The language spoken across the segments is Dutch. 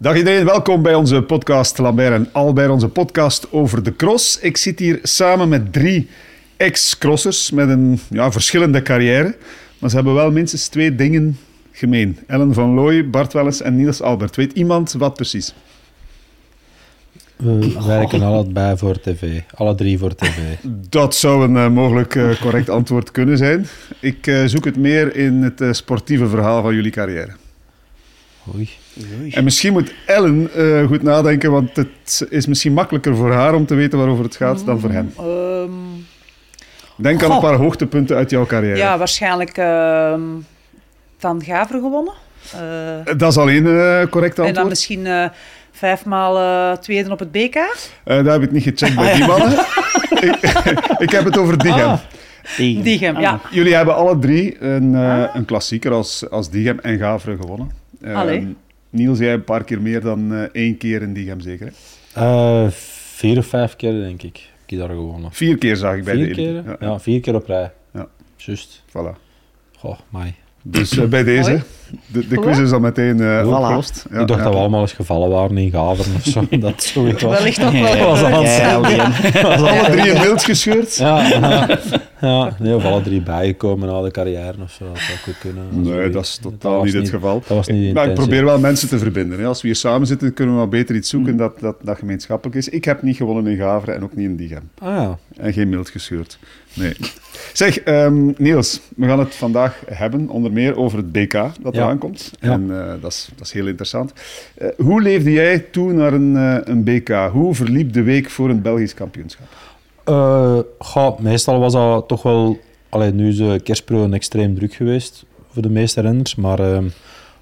Dag iedereen, welkom bij onze podcast Lambert en Albert, onze podcast over de cross. Ik zit hier samen met drie ex-crossers met een ja, verschillende carrière, maar ze hebben wel minstens twee dingen gemeen. Ellen van Looy, Bart Welles en Niels Albert. Weet iemand wat precies? We werken allebei voor tv. Alle drie voor tv. Dat zou een uh, mogelijk uh, correct antwoord kunnen zijn. Ik uh, zoek het meer in het sportieve verhaal van jullie carrière. Oei. Oei. En misschien moet Ellen goed nadenken, want het is misschien makkelijker voor haar om te weten waarover het gaat dan voor hem. Um, Denk aan een paar hoogtepunten uit jouw carrière. Ja, waarschijnlijk uh, Van Gaver gewonnen. Dat is alleen correct antwoord. En dan misschien vijfmaal uh, tweede op het BK? Uh, dat heb ik niet gecheckt bij die mannen. ik, ik, heb het over Diegem. Ah, Diegem, Diegem ja. Jullie hebben alle drie een, uh, een klassieker als, als Diegem en Gavre gewonnen. Niels, jij een paar keer meer dan één keer in Diegem, zeker? vier of vijf keer, denk ik. Heb ik daar gewonnen. Vier keer zag ik bij vier de keer? Ja. ja, vier keer op rij. Ja. Juist. Voilà. Goh, mij. Dus uh, bij deze, de, de quiz is al meteen uh, opgelost. Ja, ik dacht ja. dat we allemaal eens gevallen waren in Gaveren of zo. Dat zoiets was. Wellicht toch wel. was ja, was alle drie in beeld gescheurd. Ja, ja. Nee, of alle drie bijgekomen na de carrière of zo. Dat zou goed kunnen. Nee, dat is totaal dat niet het niet, geval. Dat was niet maar ik probeer wel mensen te verbinden. Hè. Als we hier samen zitten, kunnen we wel beter iets zoeken Mm. dat, dat, dat gemeenschappelijk is. Ik heb niet gewonnen in Gaveren en ook niet in Diegem. Ah ja. En geen mild gescheurd. Nee. Zeg, um, Niels, we gaan het vandaag hebben onder meer over het BK dat Ja. eraan komt. Ja. En uh, dat, is, dat is heel interessant. Uh, hoe leefde jij toe naar een, uh, een BK? Hoe verliep de week voor een Belgisch kampioenschap? Uh, meestal was dat toch wel... Allee, nu is de kerstperiode extreem druk geweest voor de meeste renners, maar uh,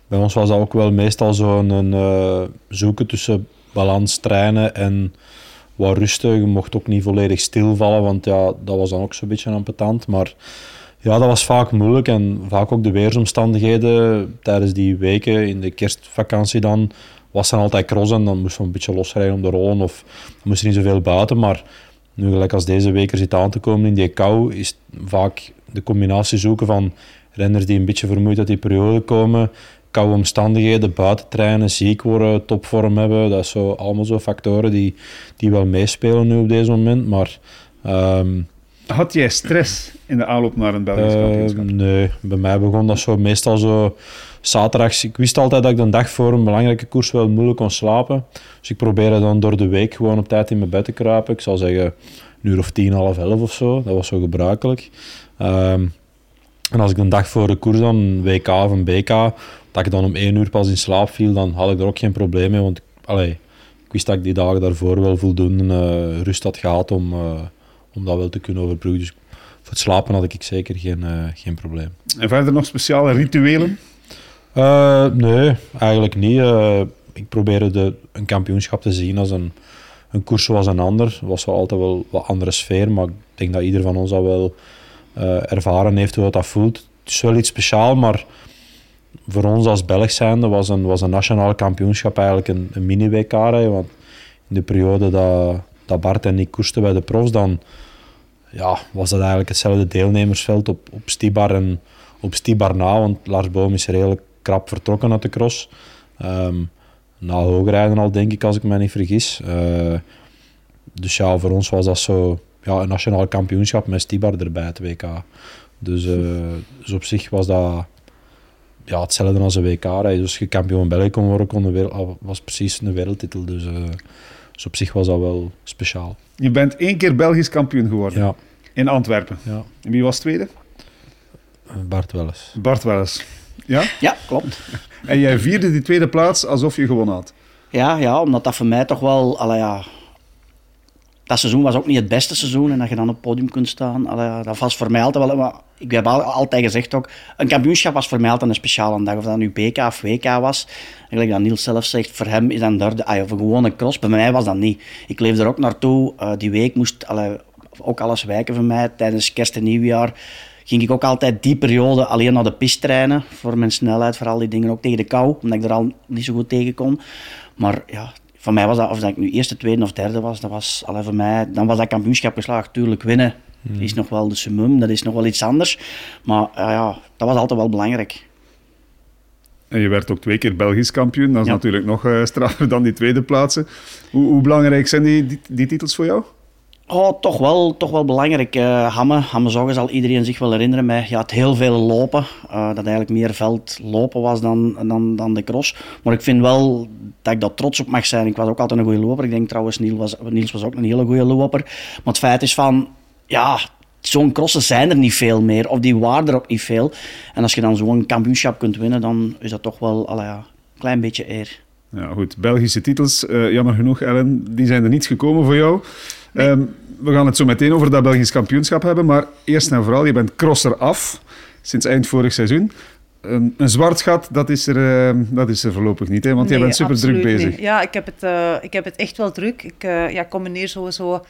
bij ons was dat ook wel meestal zo'n uh, zoeken tussen balans trainen en wat rustig. Je mocht ook niet volledig stilvallen, want ja, dat was dan ook zo'n beetje ambetant. Maar ja, dat was vaak moeilijk en vaak ook de weersomstandigheden tijdens die weken in de kerstvakantie dan was dan altijd cross en dan moesten we een beetje losrijden om de rollen of dan moest er niet zoveel buiten. Maar nu gelijk als deze week er zit aan te komen in die kou, is vaak de combinatie zoeken van renners die een beetje vermoeid uit die periode komen, koude omstandigheden, buiten trainen, ziek worden, topvorm hebben. Dat is zo, allemaal zo factoren die, die wel meespelen nu op deze moment. Maar um, Had jij stress in de aanloop naar een Belgisch uh, kampioenschap? Nee, bij mij begon dat zo meestal zo zaterdags. Ik wist altijd dat ik de dag voor een belangrijke koers wel moeilijk kon slapen. Dus ik probeerde dan door de week gewoon op tijd in mijn bed te kruipen. Ik zal zeggen een uur of tien, half elf of zo. Dat was zo gebruikelijk. Um, en als ik een dag voor de koers dan, een WK of een BK, dat ik dan om één uur pas in slaap viel, dan had ik er ook geen probleem mee. Want allee, ik wist dat ik die dagen daarvoor wel voldoende uh, rust had gehad om, uh, om dat wel te kunnen overbruggen. Dus voor het slapen had ik zeker geen, uh, geen probleem. En verder nog speciale rituelen? Uh, nee, eigenlijk niet. Uh, ik probeerde de, een kampioenschap te zien als een, een koers zoals een ander. Het was wel altijd wel wat andere sfeer, maar ik denk dat ieder van ons dat wel uh, ervaren heeft hoe dat voelt. Het is wel iets speciaals, maar voor ons als Belg zijnde was een, was een nationaal kampioenschap eigenlijk een, een mini-WK. Want in de periode dat, dat Bart en ik koersten bij de profs, dan ja, was dat eigenlijk hetzelfde deelnemersveld op, op Stibar en op Stibar na. Want Lars Boom is redelijk krap vertrokken uit de cross. Um, na hoogrijden al, denk ik, als ik me niet vergis. Uh, dus ja, voor ons was dat zo ja, een nationaal kampioenschap met Stibar erbij, het WK. Dus, uh, dus op zich was dat ja, hetzelfde als een WK. Hè. Dus je kampioen België kon worden, kon wereld, was precies een wereldtitel. Dus, uh, dus op zich was dat wel speciaal. Je bent één keer Belgisch kampioen geworden. Ja. In Antwerpen. Ja. En wie was tweede? Bart Welles. Bart Welles. Ja? Ja, klopt. En jij vierde die tweede plaats alsof je gewonnen had. Ja, ja omdat dat voor mij toch wel... Allee, ja, dat seizoen was ook niet het beste seizoen. En dat je dan op het podium kunt staan, allee, dat was voor mij altijd wel... Maar ik heb al, altijd gezegd ook, een kampioenschap was voor mij altijd een speciale dag. Of dat nu BK of WK was. Eigenlijk dat Niels zelf zegt, voor hem is dat een derde... Ah, of een gewone cross. Bij mij was dat niet. Ik leefde er ook naartoe. Uh, die week moest allee, ook alles wijken voor mij. Tijdens kerst en nieuwjaar ging ik ook altijd die periode alleen naar de piste trainen. Voor mijn snelheid, voor al die dingen. Ook tegen de kou, omdat ik er al niet zo goed tegen kon. Maar ja, voor mij was dat, of dat ik nu eerste, tweede of derde was, dat was allee, voor mij, dan was dat kampioenschap geslaagd. Tuurlijk, winnen hmm. is nog wel de summum, dat is nog wel iets anders. Maar uh, ja, dat was altijd wel belangrijk. En je werd ook twee keer Belgisch kampioen. Dat is Ja. natuurlijk nog eh, straffer dan die tweede plaatsen. Hoe, hoe belangrijk zijn die, die, die titels voor jou? Oh, toch wel, toch wel belangrijk. Eh Hamme, Zoggen zal iedereen zich wel herinneren. Met, je had heel veel lopen. eh, dat eigenlijk meer veld lopen was dan, dan, dan de cross. Maar ik vind wel dat ik daar trots op mag zijn. Ik was ook altijd een goede loper. Ik denk trouwens, Niels was, Niels was ook een hele goede loper. Maar het feit is van, ja, zo'n crossen zijn er niet veel meer. Of die waren er ook niet veel. En als je dan zo'n kampioenschap kunt winnen, dan is dat toch wel ja, een klein beetje eer. Ja, goed. Belgische titels, eh, jammer genoeg, Ellen, die zijn er niet gekomen voor jou. Ehm, we gaan het zo meteen over dat Belgisch kampioenschap hebben, maar eerst en vooral, je bent crosser af sinds eind vorig seizoen. Een, een zwart gat, dat is er, eh, dat is er voorlopig niet, hè, want jij Nee, bent super druk bezig. niet. Ja, ik heb, het, eh, ik heb het echt wel druk. Ik eh, ja, combineer sowieso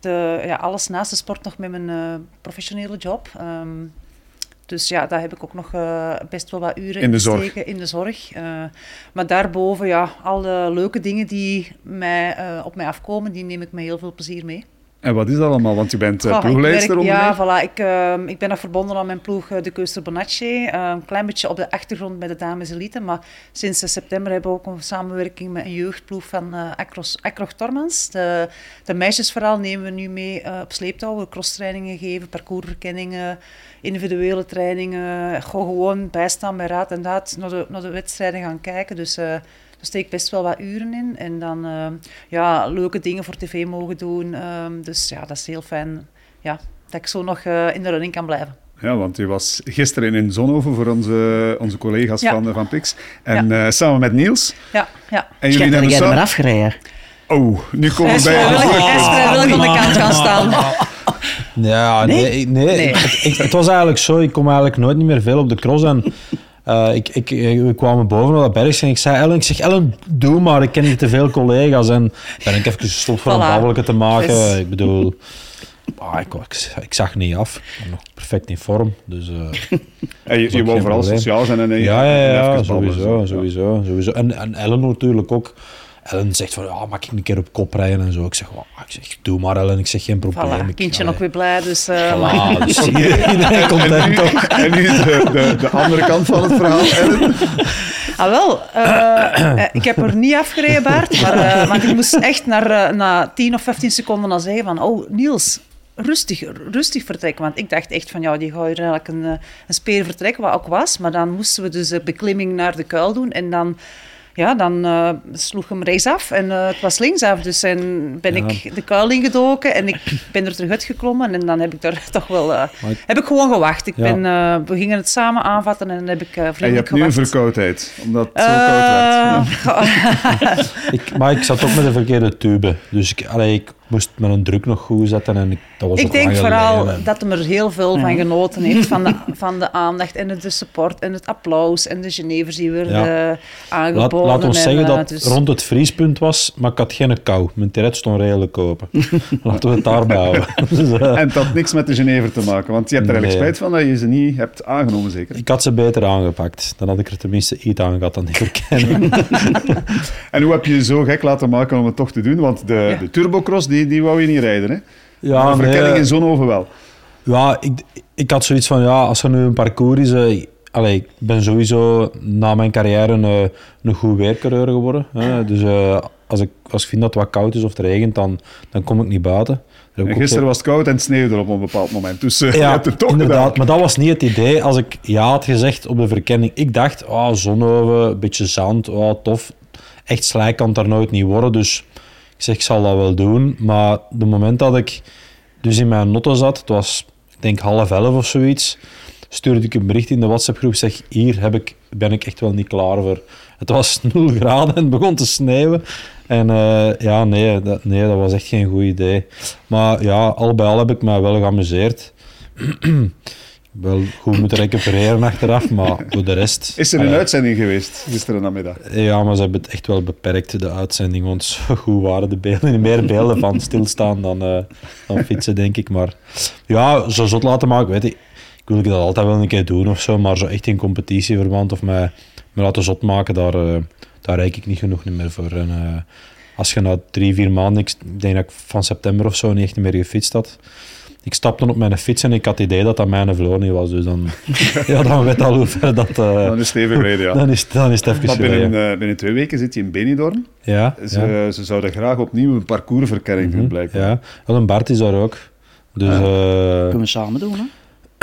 de, ja, alles naast de sport nog met mijn eh, professionele job. Ehm, dus ja, daar heb ik ook nog eh, best wel wat uren In de zorg. in de zorg. Eh, maar daarboven, ja, alle leuke dingen die mij, eh, op mij afkomen, die neem ik met heel veel plezier mee. En wat is dat allemaal? Want je bent uh, werk- onder Ja, voilà. Ik, ehm, ik ben nog verbonden aan mijn ploeg eh, de Keuster Bonacci. Eh, een klein beetje op de achtergrond bij de dames elite. Maar sinds september hebben we ook een samenwerking met een jeugdploeg van Acros, Acroch Tormans. De, de meisjesverhaal nemen we nu mee op sleeptouw. We crosstrainingen geven, parcoursverkenningen, individuele trainingen. Gewoon, gewoon bijstaan bij raad en daad naar de, naar de wedstrijden gaan kijken. Dus... eh, daar steek ik best wel wat uren in. En dan ehm, ja, leuke dingen voor tv mogen doen. Ehm, dus ja, dat is heel fijn ja, dat ik zo nog eh, in de running kan blijven. Ja, want je was gisteren in Zonhoven voor onze, onze collega's Ja. van, van Pix. En eh, samen met Niels. Ja, ja. En jullie hebben jij er maar samen... afgereden. Oh, nu komen we bij... hij is vrijwillig aan de kant gaan staan. Ja, nee, Nee? ik- nee, Nee. Het, ik- het was eigenlijk zo, ik kom eigenlijk nooit niet meer veel op de cross en eh, ik, ik, ik- we kwamen boven op dat berg en ik zei Ellen, ik zeg Ellen, doe maar, ik ken niet te veel collega's en ben ik even gestopt voor een babbeletje te maken. Dus- Ik bedoel, ah, ik, ik, ik zag niet af, ik ben nog perfect in vorm, dus... eh, En je, je wou vooral probleem. sociaal zijn en, en ja, ja, en ja, babbelen, sowieso, zo. sowieso, sowieso. En, en Ellen natuurlijk ook. Ellen zegt van, ja, mag ik een keer op kop rijden en zo. Ik zeg, ik zeg doe maar Ellen, ik zeg geen probleem. Voilà, Ik- kindje allee. ook weer blij. Dus, eh, Voilà, dus iedereen content toch? En nu de, de, de andere kant van het verhaal, Ellen. Ah, wel. eh, eh, ik heb er niet afgereden, Bart. Maar, eh, want ik moest echt naar, eh, na 10 of 15 seconden dan zeggen van... Oh, Niels, rustig, rustig vertrekken. Want ik dacht echt van, ja, die gaat hier eigenlijk een, eh, een speer vertrekken, wat ook was. Maar dan moesten we dus de beklimming naar de kuil doen. En dan... Ja, dan eh, sloeg hem rechtsaf en eh, het was linksaf. Dus en ben Ja. ik de kuil ingedoken en ik ben er terug uitgeklommen. En dan heb ik daar toch wel... eh, heb ik gewoon gewacht. Ik Ja. ben, eh, we gingen het samen aanvatten en dan heb ik eh En je vriendelijk hebt nu een gewacht. verkoudheid, omdat het zo koud werd. Ja. Ik, maar ik zat ook met de verkeerde tube. Dus ik, allee, ik moest mijn druk nog goed zetten. En ik, dat was Ik ook denk vooral dat hem er heel veel van genoten heeft. Van de, van de aandacht en de support en het applaus en de Genevers die werden Ja. aangeboden. Laat, laat ons en, zeggen eh, dat het dus- rond het vriespunt was, maar ik had geen kou. Mijn terret stond redelijk open. Laten we het daarbij houden. Dus, eh, En het had niks met de Genever te maken, want je hebt er eigenlijk Nee. spijt van dat je ze niet hebt aangenomen, zeker. ik had ze beter aangepakt. Dan had ik er tenminste iets aan gehad dan die verkenning. En hoe heb je je zo gek laten maken om het toch te doen? Want de, Ja. de turbocross, die, die wou je niet rijden, hè? Ja, de verkenning nee, in Zonhoven wel. Ja, ik, ik had zoiets van, ja, als er nu een parcours is... eh, allee, ik ben sowieso na mijn carrière een, een goed weercoureur geworden. Hè. Dus eh, als, ik, als ik vind dat het wat koud is of het regent, dan, dan kom ik niet buiten. En gisteren was het koud en het sneeuwde op een bepaald moment. Dus eh, je Ja, hebt het toch inderdaad. gedaan. Maar dat was niet het idee. Als ik ja had gezegd op de verkenning, ik dacht, oh, zonhoven, een beetje zand, oh, tof. Echt slijk kan het daar nooit niet worden. Dus zeg, ik zal dat wel doen. Maar de moment dat ik dus in mijn notto zat, het was, ik denk half elf of zoiets, stuurde ik een bericht in de WhatsApp-groep, zeg, hier heb ik, ben ik echt wel niet klaar voor. Het was 0 graden en het begon te sneeuwen. En eh, ja, nee dat, nee, dat was echt geen goed idee. Maar ja, al bij al heb ik mij wel geamuseerd. wel goed moeten recupereren achteraf, maar voor de rest... Is er een uitzending geweest gisteren namiddag? ja, maar ze hebben het echt wel beperkt, de uitzending. Want zo goed waren de beelden. Meer beelden van stilstaan dan, eh, dan fietsen, denk ik. Maar ja, zo zot laten maken, weet ik. Ik wil dat altijd wel een keer doen of zo. Maar zo echt in competitieverband of mij, me laten zot maken, daar, eh, daar reik ik niet genoeg meer voor. En, eh, als je na drie, vier maanden, ik denk dat ik van september of zo niet echt meer gefietst had. Ik stapte op mijn fiets en ik had het idee dat dat mijn vloer niet was. Dus dan, ja, dan weet al hoe ver dat... eh, Dan is het even geleden, ja. dan, is, dan is het even geleden. binnen, binnen twee weken zit hij in Benidorm. Ja, Ze, ja. ze zouden graag opnieuw een parcoursverkenning doen, Mhm, blijkbaar. Ja, Wel, een Bart is daar ook. Dus eh, kunnen we samen doen, hè?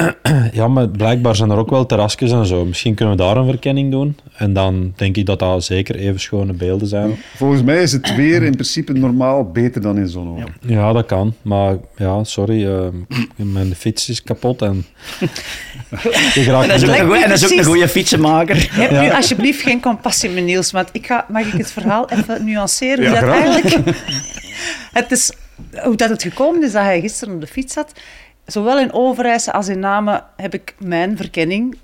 ja, maar blijkbaar zijn er ook wel terrasjes en zo. Misschien kunnen we daar een verkenning doen. En dan denk ik dat dat zeker even schone beelden zijn. Volgens mij is het weer in principe normaal beter dan in Zonhoven. Ja, dat kan. Maar ja, sorry, eh, mijn fiets is kapot en... ik raak En dat is ook een goeie- en dat is ook een Precies. goede fietsenmaker. Heb nu alsjeblieft geen compassie met Niels, want ik ga, mag ik het verhaal even nuanceren? Ja, hoe dat graag. eigenlijk... Het is, hoe dat het gekomen is dat hij gisteren op de fiets zat. Zowel in Overijse als in Namen heb ik mijn verkenning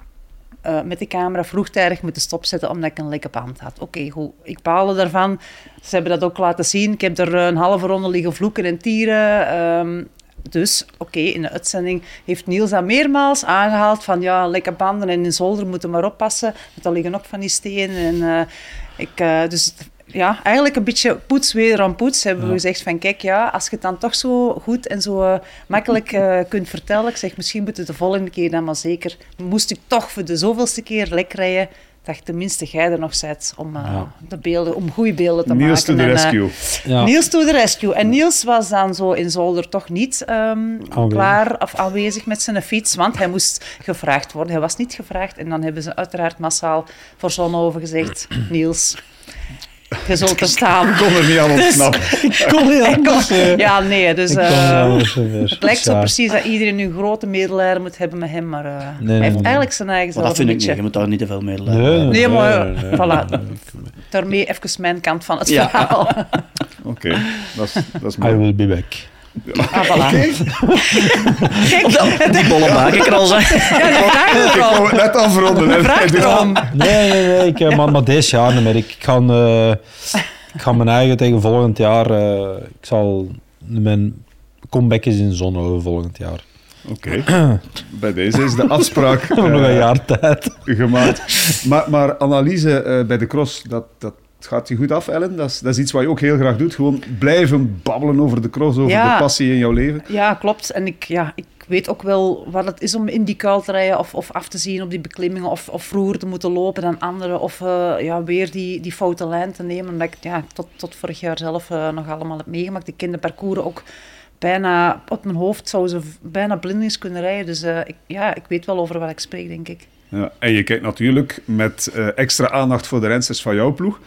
eh, met de camera vroegtijdig moeten stopzetten omdat ik een lekke band had. Oké, goed. Ik baalde daarvan. Ze hebben dat ook laten zien. Ik heb er een halve ronde liggen vloeken en tieren. Ehm, dus, oké, in de uitzending heeft Niels dat meermaals aangehaald van ja, lekke banden en in zolder moeten maar oppassen. Want daar liggen ook van die stenen. En, eh, ik, eh, dus ja, eigenlijk een beetje poets wederom poets. Hebben we gezegd van kijk, ja, als je het dan toch zo goed en zo eh, makkelijk eh, kunt vertellen. Ik zeg, misschien moet het de volgende keer dan maar zeker. Moest ik toch voor de zoveelste keer lek rijden, dat tenminste jij er nog zit om, Ja. de beelden, om goede beelden te Niels to maken. the En, rescue. Ja. Niels to the rescue. En Niels was dan zo in Zolder toch niet ehm, klaar of aanwezig met zijn fiets, want hij moest gevraagd worden. Hij was niet gevraagd. En dan hebben ze uiteraard massaal voor Zonhoven gezegd, Niels, je zult er staan. Ik kon er niet aan ontsnappen. Ik kon niet eh. ja, nee, dus eh, anders, eh, het lijkt zo precies dat iedereen nu grote medelijden moet hebben met hem, maar eh, nee, hij heeft nee. eigenlijk zijn eigen Maar dat zelf vind ik niet. Je moet daar niet te veel mee Nee, nee, Nee, maar nee, nee, voilà. nee. Daarmee even mijn kant van het Ja. verhaal. Oké, dat is, dat is I will be back. Ah, voilà. Kijk, Die bolle bakenkrals, hè. ja, de vraag Ik wou het net afronden. hè. Vraag erom. Nee, nee, nee. Ik, eh, maar, maar deze jaar niet meer. Ik ga, eh, ik ga mijn eigen tegen volgend jaar... eh, ik zal... Mijn comeback is in Zonhoven volgend jaar. Oké, bij deze is de afspraak nog een jaar tijd. gemaakt. Maar, maar analyse eh, bij de cross, dat, dat gaat je goed af, Ellen? Dat is, dat is iets wat je ook heel graag doet. Gewoon blijven babbelen over de cross, over Ja. de passie in jouw leven. Ja, klopt. En ik, ja, ik weet ook wel wat het is om in die kuil te rijden of, of af te zien op die beklimmingen of, of vroeger te moeten lopen dan anderen of eh, ja, weer die, die foute lijn te nemen. Omdat ik ja, tot, tot vorig jaar zelf eh, nog allemaal heb meegemaakt. Ik ken de parcours ook bijna op mijn hoofd, zou ze bijna blindings kunnen rijden. Dus eh, ik, ja, ik weet wel over wat ik spreek, denk ik. Ja, en je kijkt natuurlijk met eh, extra aandacht voor de rensters van jouw ploeg.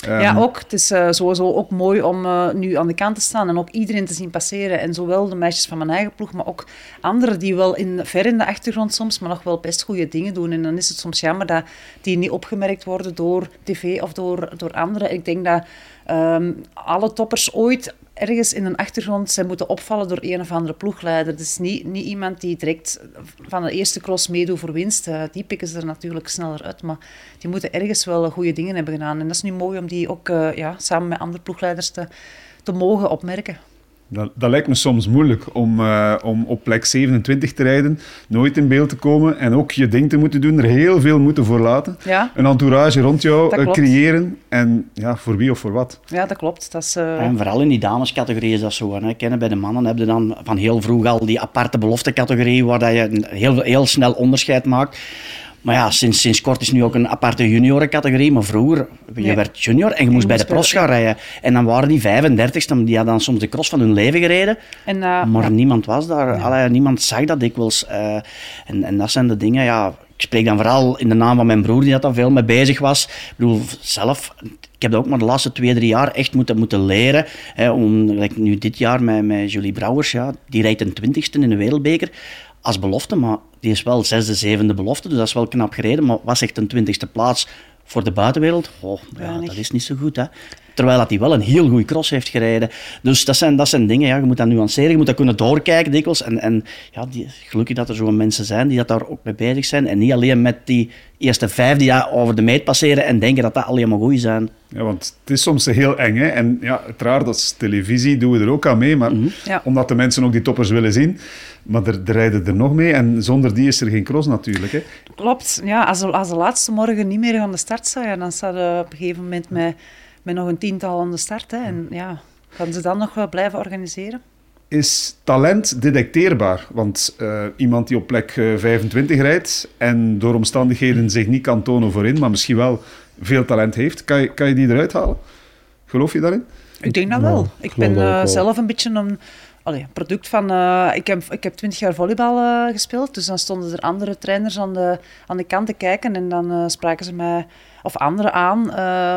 Ehm, Ja, ook. Het is eh, sowieso ook mooi om eh, nu aan de kant te staan en ook iedereen te zien passeren. En zowel de meisjes van mijn eigen ploeg, maar ook anderen die wel in, ver in de achtergrond soms, maar nog wel best goede dingen doen. En dan is het soms jammer dat die niet opgemerkt worden door tv of door, door anderen. Ik denk dat ehm, alle toppers ooit ergens in een achtergrond zijn moeten opvallen door een of andere ploegleider. Is niet, niet iemand die direct van de eerste cross meedoet voor winst. Eh, die pikken ze er natuurlijk sneller uit, maar die moeten ergens wel goede dingen hebben gedaan. En dat is nu mooi om die ook eh, ja, samen met andere ploegleiders te, te mogen opmerken. Dat, dat lijkt me soms moeilijk om, eh, om op plek 27 te rijden, nooit in beeld te komen en ook je ding te moeten doen, er heel veel moeten voor laten. Ja, Een entourage rond jou eh, creëren en ja, voor wie of voor wat. ja dat klopt. Dat is, eh, En vooral in die damescategorie is dat zo. Hè. Kennen bij de mannen heb je dan van heel vroeg al die aparte beloftecategorie waar dat je een heel, heel snel onderscheid maakt. Maar ja, sinds, sinds kort is nu ook een aparte juniorencategorie. Maar vroeger, je werd junior en je moest bij de pros gaan rijden. En dan waren die 35ste, die hadden dan soms de cross van hun leven gereden. en, uh, Maar ja, niemand was daar. Allee, niemand zag dat dikwijls. eh en, en dat zijn de dingen, ja... Ik spreek dan vooral in de naam van mijn broer, die dat daar veel mee bezig was. Ik bedoel, zelf... Ik heb dat ook maar de laatste twee, drie jaar echt moeten, moeten leren. Hè, om, like nu dit jaar met, met Julie Brouwers, ja, die rijdt een twintigste in de wereldbeker als belofte, maar die is wel zesde, zevende belofte, dus dat is wel knap gereden. Maar was echt een twintigste plaats voor de buitenwereld? Oh, ja, dat is niet zo goed, hè. Terwijl dat hij wel een heel goede cross heeft gereden. Dus dat zijn, dat zijn dingen, ja, je moet dat nuanceren, je moet dat kunnen doorkijken dikwijls. En, en ja, die, gelukkig dat er zo'n mensen zijn die dat daar ook mee bezig zijn. En niet alleen met die eerste vijf die ja, over de meet passeren en denken dat dat alleen maar goed zijn. Ja, want het is soms heel eng. Hè? En ja, uiteraard, als televisie doen we er ook aan mee. Maar Ja. omdat de mensen ook die toppers willen zien. Maar er, er rijden er nog mee. En zonder die is er geen cross natuurlijk. Hè? klopt. Ja, als, de, als de laatste morgen niet meer aan de start staat, ja, dan staat er op een gegeven moment met, met nog een tiental aan de start. Hè. En ja, gaan ze dan nog wel blijven organiseren? is talent detecteerbaar? Want uh, iemand die op plek 25 rijdt en door omstandigheden zich niet kan tonen voorin, maar misschien wel veel talent heeft, kan je, kan je die eruit halen? Geloof je daarin? Ik denk dat wel. ik ben uh, zelf een beetje een allee, product van... Uh, ik, heb, ik heb twintig jaar volleybal uh, gespeeld, dus dan stonden er andere trainers aan de, aan de kant te kijken en dan spraken ze mij of anderen aan.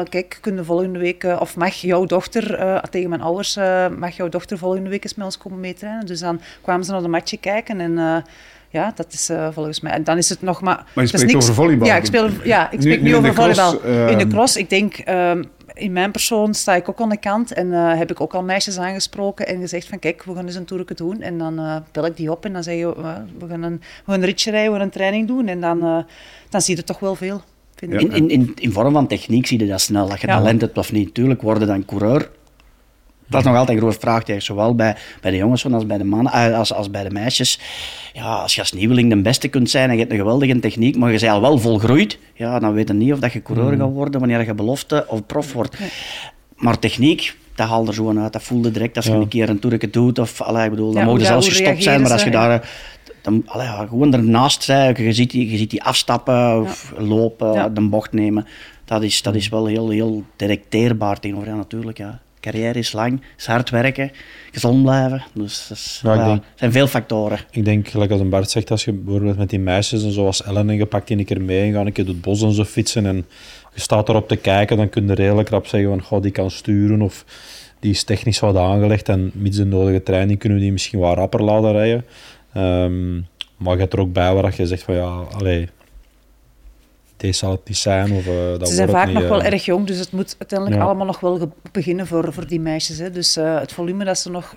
kijk, kunnen volgende week, of mag jouw dochter, tegen mijn ouders, mag jouw dochter volgende week eens met ons komen meetrainen? Dus dan kwamen ze naar de matje kijken en ja, dat is uh, volgens mij. En dan is het nog maar. Maar je spreekt niks... over volleybal. Ja, ik, speel, ja, ik spreek nu, nu, over volleybal. in de ehm, cross, ik denk. Um, in mijn persoon sta ik ook aan de kant en heb ik ook al meisjes aangesproken en gezegd van kijk, we gaan eens een toerke doen. En dan bel ik die op en dan zeg je, uh, we, gaan een, we gaan een ritje rijden, we gaan een training doen. En dan, dan zie je toch wel veel. Vind in, in, in, in, vorm van techniek zie je dat snel, dat je ja. talent hebt of niet. Tuurlijk worden dan coureur dat is nog altijd een grote vraag, zowel bij, bij de jongens als bij de mannen, eh, als, als bij de meisjes. Ja, als je als nieuweling de beste kunt zijn en je hebt een geweldige techniek, maar je bent al wel volgroeid, ja, dan weet je niet of dat je coureur mm. gaat worden wanneer je belofte of prof wordt. Maar techniek, dat haalt er zo uit. Dat voelde direct als je een keer een toerke doet. Of, allee, ik bedoel, dan ja, mogen zelfs gestopt zijn, maar als je daar dan, allee, gewoon ernaast zijn, je ziet die, je ziet die afstappen of lopen, de bocht nemen. Dat is, dat is wel heel, heel detecteerbaar tegenover ja, natuurlijk. Ja carrière is lang, is hard werken, gezond blijven. Dus dat ja, zijn veel factoren. Ik denk, gelijk als een Bart zegt, als je bijvoorbeeld met die meisjes en zoals Ellen en je pakt die een keer mee en ga een keer door het bos en zo fietsen en je staat erop te kijken, dan kun je redelijk rap zeggen van, goh, die kan sturen of die is technisch wat aangelegd en met de nodige training kunnen we die misschien wat rapper laten rijden. Um, maar je hebt er ook bij waar je zegt van ja, allee, deze zal het niet zijn. Of, uh, dat Ze zijn vaak nog wel erg jong, dus het moet uiteindelijk allemaal nog wel beginnen voor, voor die meisjes. Hè. Dus uh, het volume dat ze nog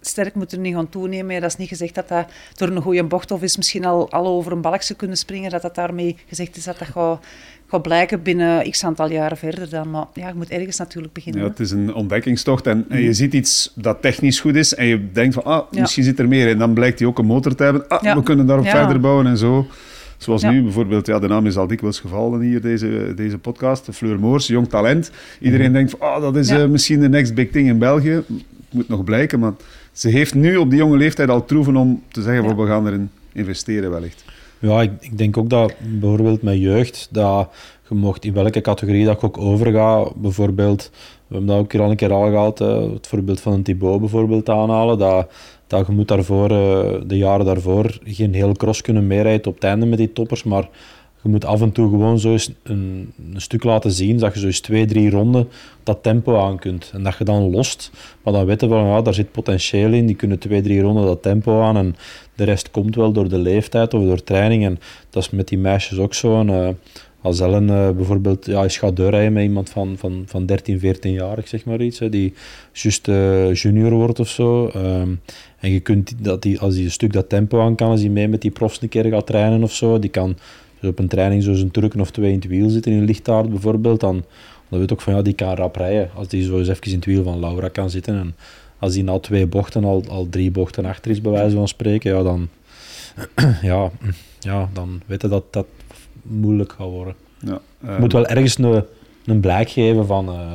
sterk moeten niet gaan toenemen. Dat is niet gezegd dat dat door een goede bocht of is misschien al, al over een balkje kunnen springen, dat dat daarmee gezegd is dat dat gaat, gaat blijken binnen x aantal jaren verder dan. Maar ja, je moet ergens natuurlijk beginnen. Ja, het is een ontdekkingstocht en, en, je mm. ziet iets dat technisch goed is en je denkt van, ah, misschien zit er meer. En dan blijkt hij ook een motor te hebben. Ah, we kunnen daarop verder bouwen en zo. Zoals nu bijvoorbeeld, ja, de naam is al dikwijls gevallen hier, deze, deze podcast. Fleur Moors, jong talent. Iedereen mhm. denkt van, oh, dat is uh, misschien de next big thing in België. Moet nog blijken, maar ze heeft nu op die jonge leeftijd al troeven om te zeggen, ja. we gaan erin investeren wellicht. Ja, ik, denk ook dat bijvoorbeeld met jeugd, dat je mocht in welke categorie dat ook overga, bijvoorbeeld, we hebben dat ook al een keer aangehaald, het voorbeeld van een Thibaut bijvoorbeeld aanhalen, dat dat je moet daarvoor, uh, de jaren daarvoor geen heel cross kunnen meerijden op het einde met die toppers, maar je moet af en toe gewoon zo eens een, een, stuk laten zien dat je zo eens twee, drie ronden dat tempo aan kunt. En dat je dan lost, maar dan weten we van ja, daar zit potentieel in, die kunnen twee, drie ronden dat tempo aan en de rest komt wel door de leeftijd of door training. En dat is met die meisjes ook zo. Uh, als Ellen uh, bijvoorbeeld ja, is gaat doorrijden met iemand van, van, van 13, 14 jaar, ik zeg maar iets, hè, die juist uh, junior wordt of zo. Um, en je kunt dat die, als hij een stuk dat tempo aan kan, als hij mee met die profs een keer gaat trainen of zo, die kan dus op een training zo'n trucken of twee in het wiel zitten, in een lichtaard bijvoorbeeld, dan, dan weet ook van ja, die kan rap rijden. Als die zo eens even in het wiel van Laura kan zitten en als die na twee bochten al, al drie bochten achter is, bij wijze van spreken, ja, dan, ja, ja, dan weten dat dat moeilijk gaat worden. Ja, Je moet wel ergens een, een blijk geven van, uh,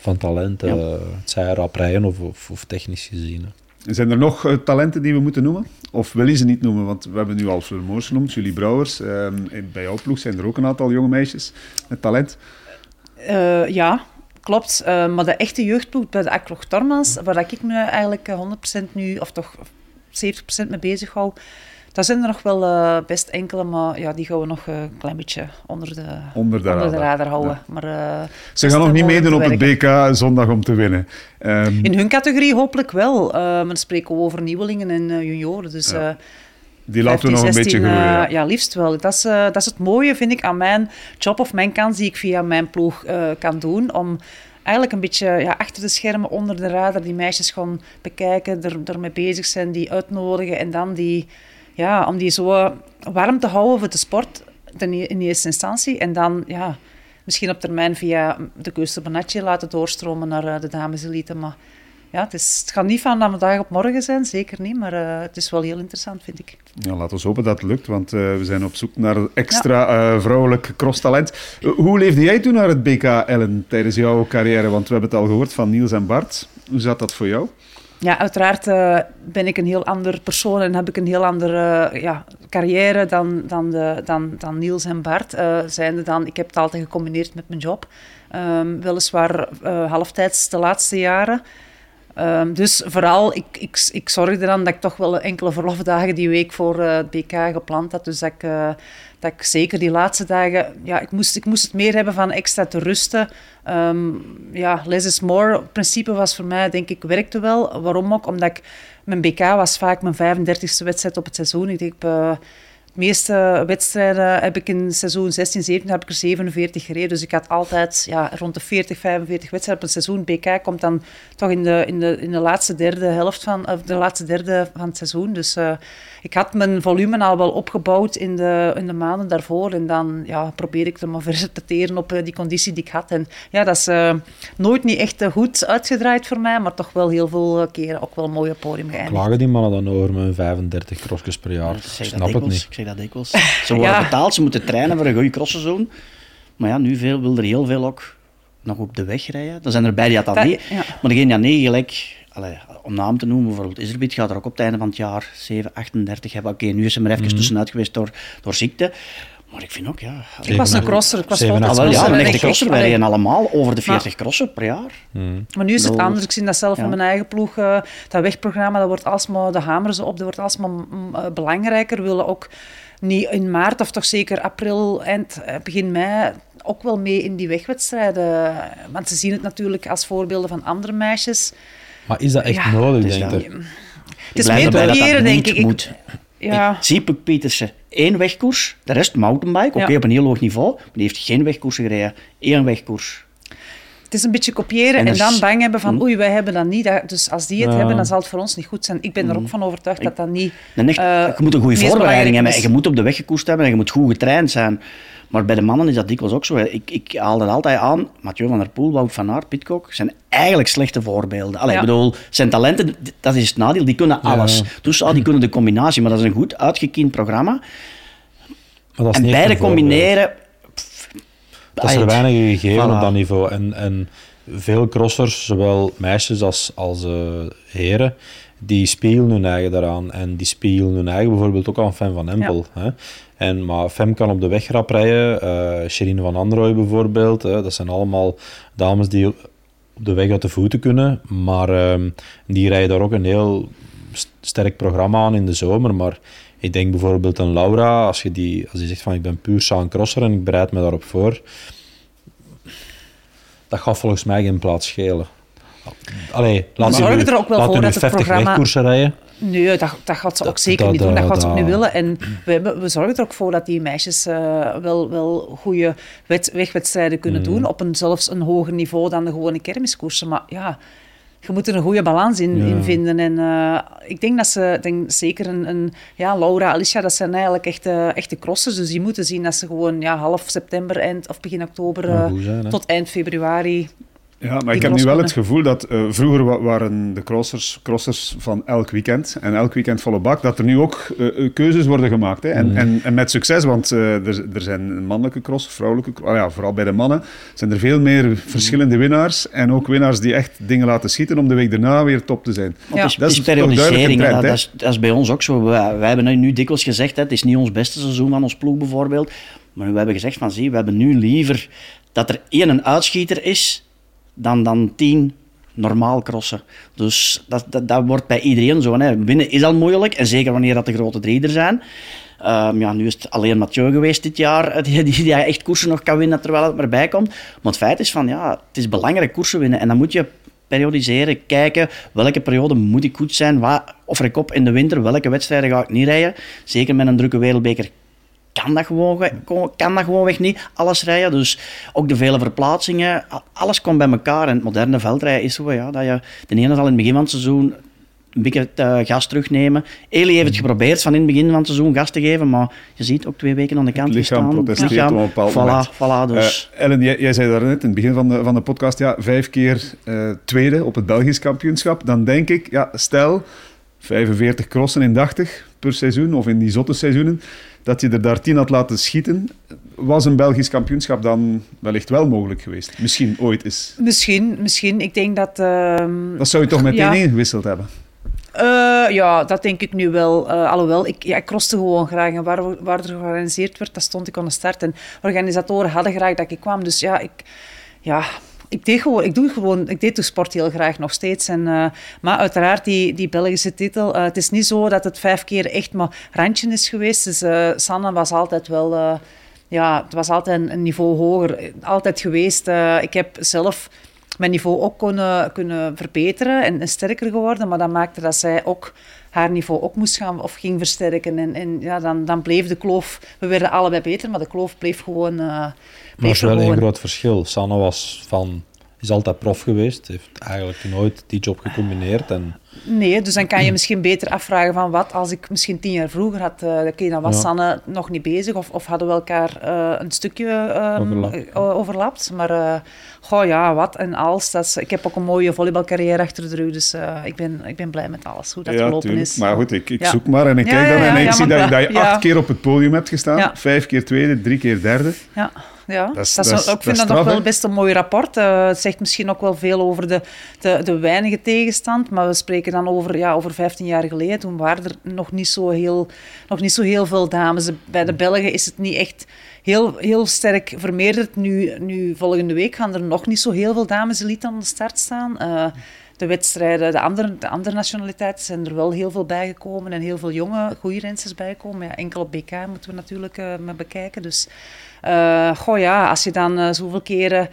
van talent, ja. uh, het zij rap rijden of, of, of technisch gezien. Zijn er nog uh, talenten die we moeten noemen? Of wil je ze niet noemen? Want we hebben nu al Moors genoemd, Julie Brouwers. Uh, bij jouw ploeg zijn er ook een aantal jonge meisjes met talent. Uh, ja, klopt. maar de echte jeugdploeg bij de Akloch Tormans, waar ik me eigenlijk 100% nu, of toch 70% mee bezig hou, daar zijn er nog wel uh, best enkele, maar ja, die gaan we nog een klein beetje onder de, onder de, onder radar. houden. Maar, uh, Ze gaan nog niet meedoen op het BK zondag om te winnen. Um, In hun categorie hopelijk wel. Maar dan spreken we over nieuwelingen en junioren. Dus, ja. Die laten we nog een beetje groeien. Ja. ja. liefst wel. Dat is, dat is het mooie, vind ik, aan mijn job of mijn kans die ik via mijn ploeg kan doen. Om eigenlijk een beetje ja, achter de schermen, onder de radar, die meisjes gewoon bekijken, er, ermee bezig zijn, die uitnodigen en dan die ja, om die zo warm te houden voor de sport in eerste instantie. En dan ja, misschien op termijn via de Keuster laten doorstromen naar uh, de dameselite. Maar ja, het, is, het gaat niet van vandaag op morgen zijn, zeker niet. Maar uh, het is wel heel interessant, vind ik. Ja, laten we hopen dat het lukt, want uh, we zijn op zoek naar extra vrouwelijk crosstalent. hoe leefde jij toen naar het BK, Ellen, tijdens jouw carrière? Want we hebben het al gehoord van Niels en Bart. Hoe zat dat voor jou? Ja, uiteraard uh, ben ik een heel ander persoon en heb ik een heel andere uh, ja, carrière dan, dan, de, dan, dan Niels en Bart. Uh, zijnde dan, ik heb het altijd gecombineerd met mijn job. Um, weliswaar halftijds de laatste jaren. Um, dus vooral, ik, ik, ik zorgde dan dat ik toch wel enkele verlofdagen die week voor het BK gepland had. Dus dat ik, dat ik zeker die laatste dagen... Ja, ik moest, ik moest het meer hebben van extra te rusten. Um, ja, less is more. principe was voor mij, denk ik, werkte wel. Waarom ook? Omdat ik... Mijn BK was vaak mijn 35e wedstrijd op het seizoen. Ik denk... De meeste wedstrijden heb ik in seizoen 16, 17 heb ik er 47 gereden. Dus ik had altijd ja, rond de 40, 45 wedstrijden op een seizoen. BK komt dan toch in de, in de, in de laatste derde helft van, of de laatste derde van het seizoen. Dus uh, ik had mijn volume al wel opgebouwd in de, in de maanden daarvoor. En dan ja, probeer ik er maar verder te teren op uh, die conditie die ik had. En ja, dat is uh, nooit niet echt goed uitgedraaid voor mij, maar toch wel heel veel keren ook wel een mooie podium geëindigd. Klagen die mannen dan over mijn 35 crossjes per jaar? Ik snap het niet. Ik zeg dat dikwijls. Ze worden ja. betaald, ze moeten trainen voor een goede crossseizoen. Maar ja, nu veel, wil er heel veel ook nog op de weg rijden. Dan zijn er bij die dat, dat niet. Ja. Maar degene ja nee, gelijk Allee, om naam te noemen, bijvoorbeeld Iserbiet gaat er ook op het einde van het jaar 7, 38 hebben. Oké, nu is hij er even mm. tussenuit geweest door, door ziekte. Maar ik vind ook, ja... Ik was een crosser. Ik was wel, ja, een echte crosser. Wij rijden allemaal over de 40 maar, crossen per jaar. Mm. Maar nu is het anders. Ik zie dat zelf ja. van mijn eigen ploeg. Uh, dat wegprogramma, dat wordt alsmaar, de hameren ze op, dat wordt alsmaar uh, belangrijker. We willen ook niet in maart of toch zeker april, eind, begin mei ook wel mee in die wegwedstrijden. Want ze zien het natuurlijk als voorbeelden van andere meisjes. Maar is dat echt ja, nodig, denk ik? Het is meer proberen, denk ik. Moet. Ja. Zie Pietersen, één wegkoers, de rest mountainbike, oké, op een heel hoog niveau, maar die heeft geen wegkoers gereden, één wegkoers. Het is een beetje kopiëren en, en dan bang hebben van, hm? oei, wij hebben dat niet. Dus als die het hebben, dan zal het voor ons niet goed zijn. Ik ben er ook hm. van overtuigd dat dat niet... echt, uh, je moet een goede voorbereiding hebben. En je moet op de weg gekoerst hebben en je moet goed getraind zijn. Maar bij de mannen is dat dikwijls ook zo. Ik, ik haal dat altijd aan. Mathieu van der Poel, Wout van Aert, Pitcock zijn eigenlijk slechte voorbeelden. Allee, Ik bedoel, zijn talenten, dat is het nadeel, die kunnen alles. Dus ah, die kunnen de combinatie, maar dat is een goed uitgekiend programma. en beide combineren... dat is er weinig gegeven op dat niveau. En, en veel crossers, zowel meisjes als, als uh, heren, die spelen hun eigen daaraan. En die spelen hun eigen bijvoorbeeld ook aan Fan van Empel. Hè? En, maar Fem kan op de weg rap rijden. Uh, Sherine van Androoy bijvoorbeeld. Hè? Dat zijn allemaal dames die op de weg uit de voeten kunnen. Maar uh, die rijden daar ook een heel sterk programma aan in de zomer. Maar ik denk bijvoorbeeld aan Laura, als je die, als die zegt van ik ben puur saan crosser en ik bereid me daarop voor. Dat gaat volgens mij geen plaats schelen. Allee, laat ze er ook wel voor dat 50 programma... rijden. Nee, dat, dat gaat ze ook zeker niet doen. Dat gaat ze ook niet willen. En we, we zorgen er ook voor dat die meisjes uh, wel, wel goede wegwedstrijden kunnen mm. doen. Op een, zelfs een hoger niveau dan de gewone kermiskoersen. Maar ja, je moet er een goede balans in, ja. in vinden. En uh, ik denk dat ze, denk, zeker een, een, ja, Laura, Alicia, dat zijn eigenlijk echte, echte crossers. Dus die moeten zien dat ze gewoon ja, half september eind, of begin oktober uh, zijn, tot eind februari ja, maar ik heb nu wel het gevoel dat uh, vroeger waren de crossers, crossers van elk weekend en elk weekend volle bak, dat er nu ook uh, keuzes worden gemaakt. Hè. En, mm. en, en, met succes, want uh, er, er zijn mannelijke crossers, vrouwelijke oh ja, vooral bij de mannen, zijn er veel meer verschillende winnaars en ook winnaars die echt dingen laten schieten om de week daarna weer top te zijn. Ja. Dat is, dat is periodisering, trend, dat, is, dat, is, bij ons ook zo. Wij, wij hebben nu dikwijls gezegd, hè, het is niet ons beste seizoen van ons ploeg bijvoorbeeld, maar we hebben gezegd van zie, we hebben nu liever dat er één een uitschieter is dan, dan tien normaal crossen. Dus dat, dat, dat wordt bij iedereen zo. Hè. Winnen is al moeilijk, en zeker wanneer dat de grote drie er zijn. Um, ja, nu is het alleen Mathieu geweest dit jaar, die, die, echt koersen nog kan winnen terwijl het erbij komt. Maar het feit is van, ja, het is belangrijk koersen winnen. En dan moet je periodiseren, kijken welke periode moet ik goed zijn, waar, of ik op in de winter, welke wedstrijden ga ik niet rijden. Zeker met een drukke wereldbeker kan dat gewoon, kan dat gewoon weg niet, alles rijden. Dus ook de vele verplaatsingen, alles komt bij elkaar. En het moderne veldrijden is zo ja, dat je de ene zal in het begin van het seizoen een beetje uh, gas terugnemen. Eli heeft het geprobeerd van in het begin van het seizoen gas te geven, maar je ziet ook twee weken aan de kant het lichaam staan. protesteert lichaam, op een bepaald voilà, moment. Voilà, dus. Uh, Ellen, jij, jij, zei daar net in het begin van de, van de podcast, ja, vijf keer uh, tweede op het Belgisch kampioenschap. Dan denk ik, ja, stel, 45 crossen in 80 per seizoen, of in die zotte seizoenen dat je er daar tien had laten schieten. was een Belgisch kampioenschap dan wellicht wel mogelijk geweest? Misschien ooit eens. Misschien, misschien. Ik denk dat... Uh, dat zou je toch meteen ja. ingewisseld hebben? Uh, ja, dat denk ik nu wel. Uh, alhoewel, ik, ja, ik crosste gewoon graag. En waar, waar er georganiseerd werd, daar stond ik aan de start. En organisatoren hadden graag dat ik kwam. Dus ja, ik... Ja, ik deed, gewoon, ik, doe gewoon, ik deed de sport heel graag nog steeds. En, uh, maar uiteraard, die, die Belgische titel. het is niet zo dat het vijf keer echt maar randje is geweest. Dus Sanne was altijd wel... ja, het was altijd een, een niveau hoger. Altijd geweest. ik heb zelf mijn niveau ook kunnen, kunnen verbeteren en, sterker geworden. Maar dat maakte dat zij ook haar niveau ook moest gaan of ging versterken. En, en ja, dan, dan bleef de kloof... We werden allebei beter, maar de kloof bleef gewoon... Uh, maar er is wel een groot verschil. Sanne was van is altijd prof geweest, heeft eigenlijk nooit die job gecombineerd. En... Nee, dus dan kan je misschien beter afvragen van wat als ik misschien tien jaar vroeger had, uh, dan was Sanne nog niet bezig of, of hadden we elkaar uh, een stukje uh, overlapt. Maar goh ja, wat en als. Dat is, ik heb ook een mooie volleybalcarrière achter de rug, dus ik, ben, ik ben blij met alles, hoe dat ja, gelopen is. Maar goed, ik, ik zoek maar en ik kijk dan en ik zie dat, dat je acht keer op het podium hebt gestaan. Vijf keer tweede, drie keer derde. Ja ja. Dat is, dat is, ik vind dat, nog wel best een mooi rapport. Uh, het zegt misschien ook wel veel over de, de, de weinige tegenstand, maar we spreken dan over, ja, over 15 jaar geleden. Toen waren er nog niet zo heel, nog niet zo heel veel dames. Bij de Belgen is het niet echt heel, heel sterk vermeerderd. Nu, nu, volgende week gaan er nog niet zo heel veel dames elite aan de start staan. Uh, de wedstrijden, de andere, de andere nationaliteiten zijn er wel heel veel bijgekomen en heel veel jonge, goede rensters bijgekomen. Ja, enkel op BK moeten we natuurlijk uh, bekijken. Dus uh, als je dan uh, zoveel keren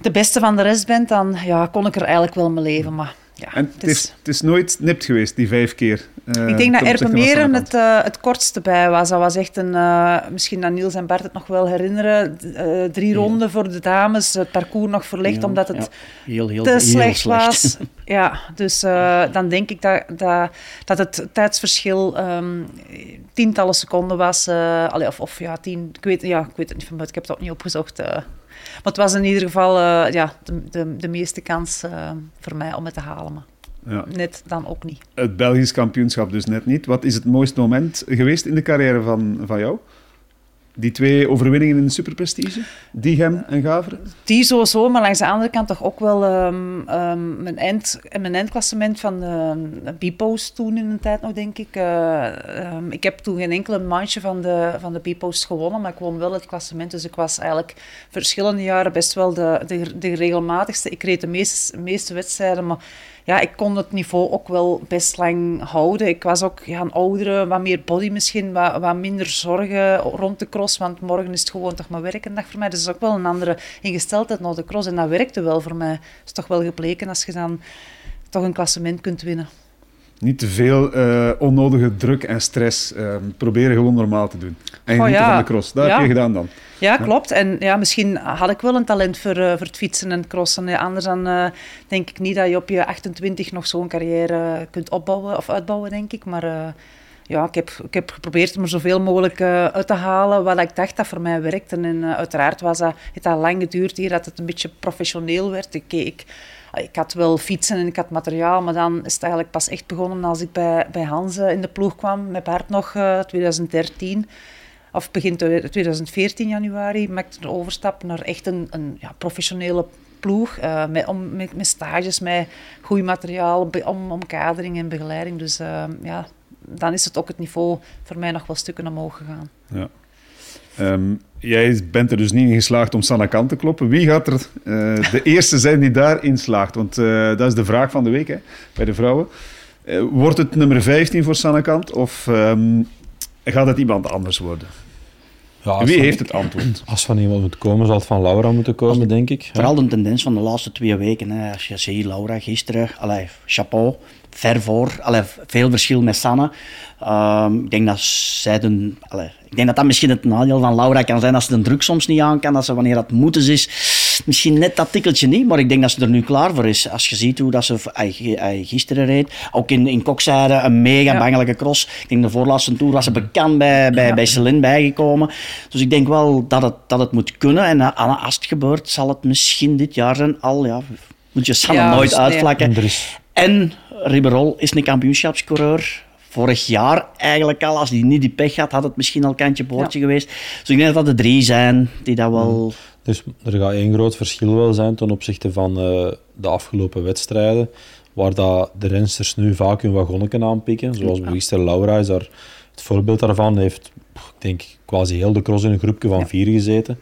de beste van de rest bent, dan ja, kon ik er eigenlijk wel mee leven. Maar ja, en het is, het is nooit nipt geweest, die vijf keer. Uh, ik denk dat Erpenmeren het, uh, het kortste bij was. Dat was echt een, uh, misschien dat Niels en Bart het nog wel herinneren, drie ronden voor de dames, het parcours nog verlegd, omdat het heel, heel, te slecht, was. ja, dus dan denk ik dat, dat, dat het tijdsverschil um, tientallen seconden was. Allee, of, of ja, tien, ik weet, ja, ik weet het niet van buiten, ik heb het ook niet opgezocht. Maar het was in ieder geval uh, ja, de, de, de, meeste kans uh, voor mij om het te halen. Maar ja. net dan ook niet. Het Belgisch kampioenschap dus net niet. Wat is het mooiste moment geweest in de carrière van, van jou? Die twee overwinningen in de superprestige, Diegem en Gaveren? Die sowieso, maar langs de andere kant toch ook wel um, um, mijn, eind, mijn eindklassement van de B-post toen in een tijd nog, denk ik. Um, ik heb toen geen enkele manche van de, van de gewonnen, maar ik won wel het klassement. Dus ik was eigenlijk verschillende jaren best wel de, de, de regelmatigste. Ik reed de meeste, meeste wedstrijden, maar ja, ik kon het niveau ook wel best lang houden. Ik was ook ja, een oudere, wat meer body misschien, wat, wat minder zorgen rond de cross, want morgen is het gewoon toch maar werkendag voor mij. Dus dat is ook wel een andere ingesteldheid naar de cross en dat werkte wel voor mij. Het is toch wel gebleken als je dan toch een klassement kunt winnen. Niet te veel uh, onnodige druk en stress. Uh, proberen gewoon normaal te doen. En oh, ja. van de cross. Dat heb je gedaan dan. Ja, klopt. En ja, misschien had ik wel een talent voor, uh, voor het fietsen en het crossen. Ja, anders dan uh, denk ik niet dat je op je 28 nog zo'n carrière kunt opbouwen of uitbouwen, denk ik. Maar ja, ik heb, ik heb geprobeerd om er zoveel mogelijk uit te halen wat ik dacht dat voor mij werkte. En uiteraard was dat, het al lang geduurd hier dat het een beetje professioneel werd. Ik, ik, ik had wel fietsen en ik had materiaal, maar dan is het eigenlijk pas echt begonnen als ik bij, bij Hanze in de ploeg kwam, met Bart nog, 2013 of begin 2014 januari, maakte de overstap naar echt een, een ja, professionele ploeg. Uh, met, om, met, stages, met goed materiaal, om, omkadering en begeleiding. Dus ja, dan is het ook het niveau voor mij nog wel stukken omhoog gegaan. Ja. Um, jij bent er dus niet in geslaagd om Sanne Kant te kloppen. Wie gaat er uh, de eerste zijn die daarin slaagt? Want dat is de vraag van de week hè, bij de vrouwen. wordt het nummer 15 voor Sanne Kant of um, gaat het iemand anders worden? Ja, Wie heeft het antwoord? Als van iemand moet komen, zal het van Laura moeten komen, denk ik. Vooral de tendens van de laatste twee weken. Hè. Als je ziet, Laura gisteren, allee, chapeau, ver voor. Allee, veel verschil met Sanne. Um, ik denk dat zij de, allee, ik denk dat dat misschien het nadeel van Laura kan zijn, als ze de druk soms niet aan kan, dat ze wanneer dat moeten is, misschien net dat tikkeltje niet, maar ik denk dat ze er nu klaar voor is. Als je ziet hoe dat ze gisteren reed, ook in, in Kokzijde, een mega bangelijke cross. Ik denk de voorlaatste toer was ze bekend bij, bij, bij Celine bijgekomen. Dus ik denk wel dat het, dat het moet kunnen. En uh, als het gebeurt, zal het misschien dit jaar zijn al, ja, moet je Sanne nooit uitvlakken. En Riberol is een kampioenschapscoureur vorig jaar eigenlijk al. Als hij niet die pech had, had het misschien al kantje boordje geweest. Dus ik denk dat dat de drie zijn die dat wel... Dus er gaat één groot verschil wel zijn ten opzichte van uh, de afgelopen wedstrijden, waar dat de rensters nu vaak hun wagonnetje aanpikken. Zoals ja. gisteren Laura is daar het voorbeeld daarvan. heeft, ik denk, quasi heel de cross in een groepje van ja. vier gezeten.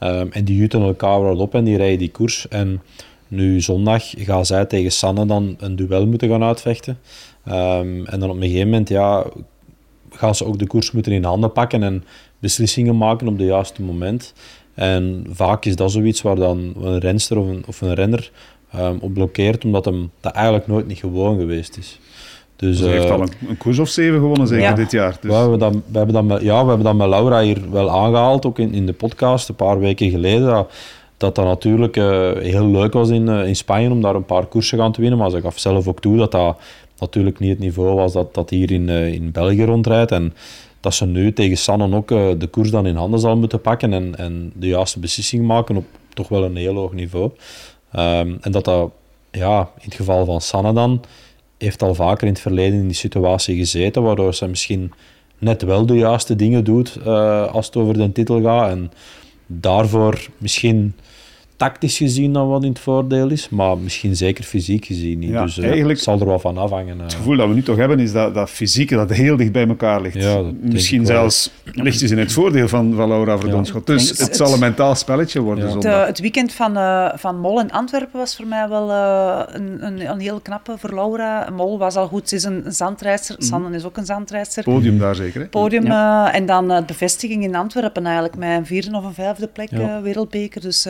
Um, en die jutten elkaar wel op en die rijden die koers. En nu zondag gaan zij tegen Sanne dan een duel moeten gaan uitvechten. Um, en dan op een gegeven moment ja, gaan ze ook de koers moeten in handen pakken en beslissingen maken op het juiste moment. En vaak is dat zoiets waar dan een renster of een, of een renner um, op blokkeert, omdat hem dat eigenlijk nooit niet gewoon geweest is. Dus, dus hij heeft uh, al een, een, koers of zeven gewonnen, zeker ja. dit jaar. Dus. We, hebben dat, we, hebben dat met, ja, we hebben dat met Laura hier wel aangehaald, ook in, in de podcast, een paar weken geleden. Dat dat, dat natuurlijk uh, heel leuk was in, uh, in Spanje om daar een paar koersen gaan te winnen. Maar ze gaf zelf ook toe dat dat natuurlijk niet het niveau was dat, dat hier in, uh, in België rondrijdt. En dat ze nu tegen Sannen ook de koers dan in handen zal moeten pakken en, en de juiste beslissing maken op toch wel een heel hoog niveau. Um, en dat dat, ja, in het geval van Sanne dan, heeft al vaker in het verleden in die situatie gezeten, waardoor ze misschien net wel de juiste dingen doet uh, als het over de titel gaat. En daarvoor misschien tactisch gezien dan wat in het voordeel is, maar misschien zeker fysiek gezien niet. Ja, dus uh, eigenlijk, het zal er wel van afhangen. Uh. Het gevoel dat we nu toch hebben is dat, dat fysieke dat heel dicht bij elkaar ligt. Ja, misschien zelfs ligt het in het voordeel van, van Laura Verdonschot. Ja. Dus het, het, zal een mentaal spelletje worden. De, het weekend van, uh, van Mol in Antwerpen was voor mij wel een, een, een, heel knappe voor Laura. Mol was al goed, ze is een, een. Mm. Sannen is ook een zandrijster. Podium daar zeker. Hè? Podium en dan de bevestiging in Antwerpen eigenlijk met een vierde of een vijfde plek wereldbeker. Dus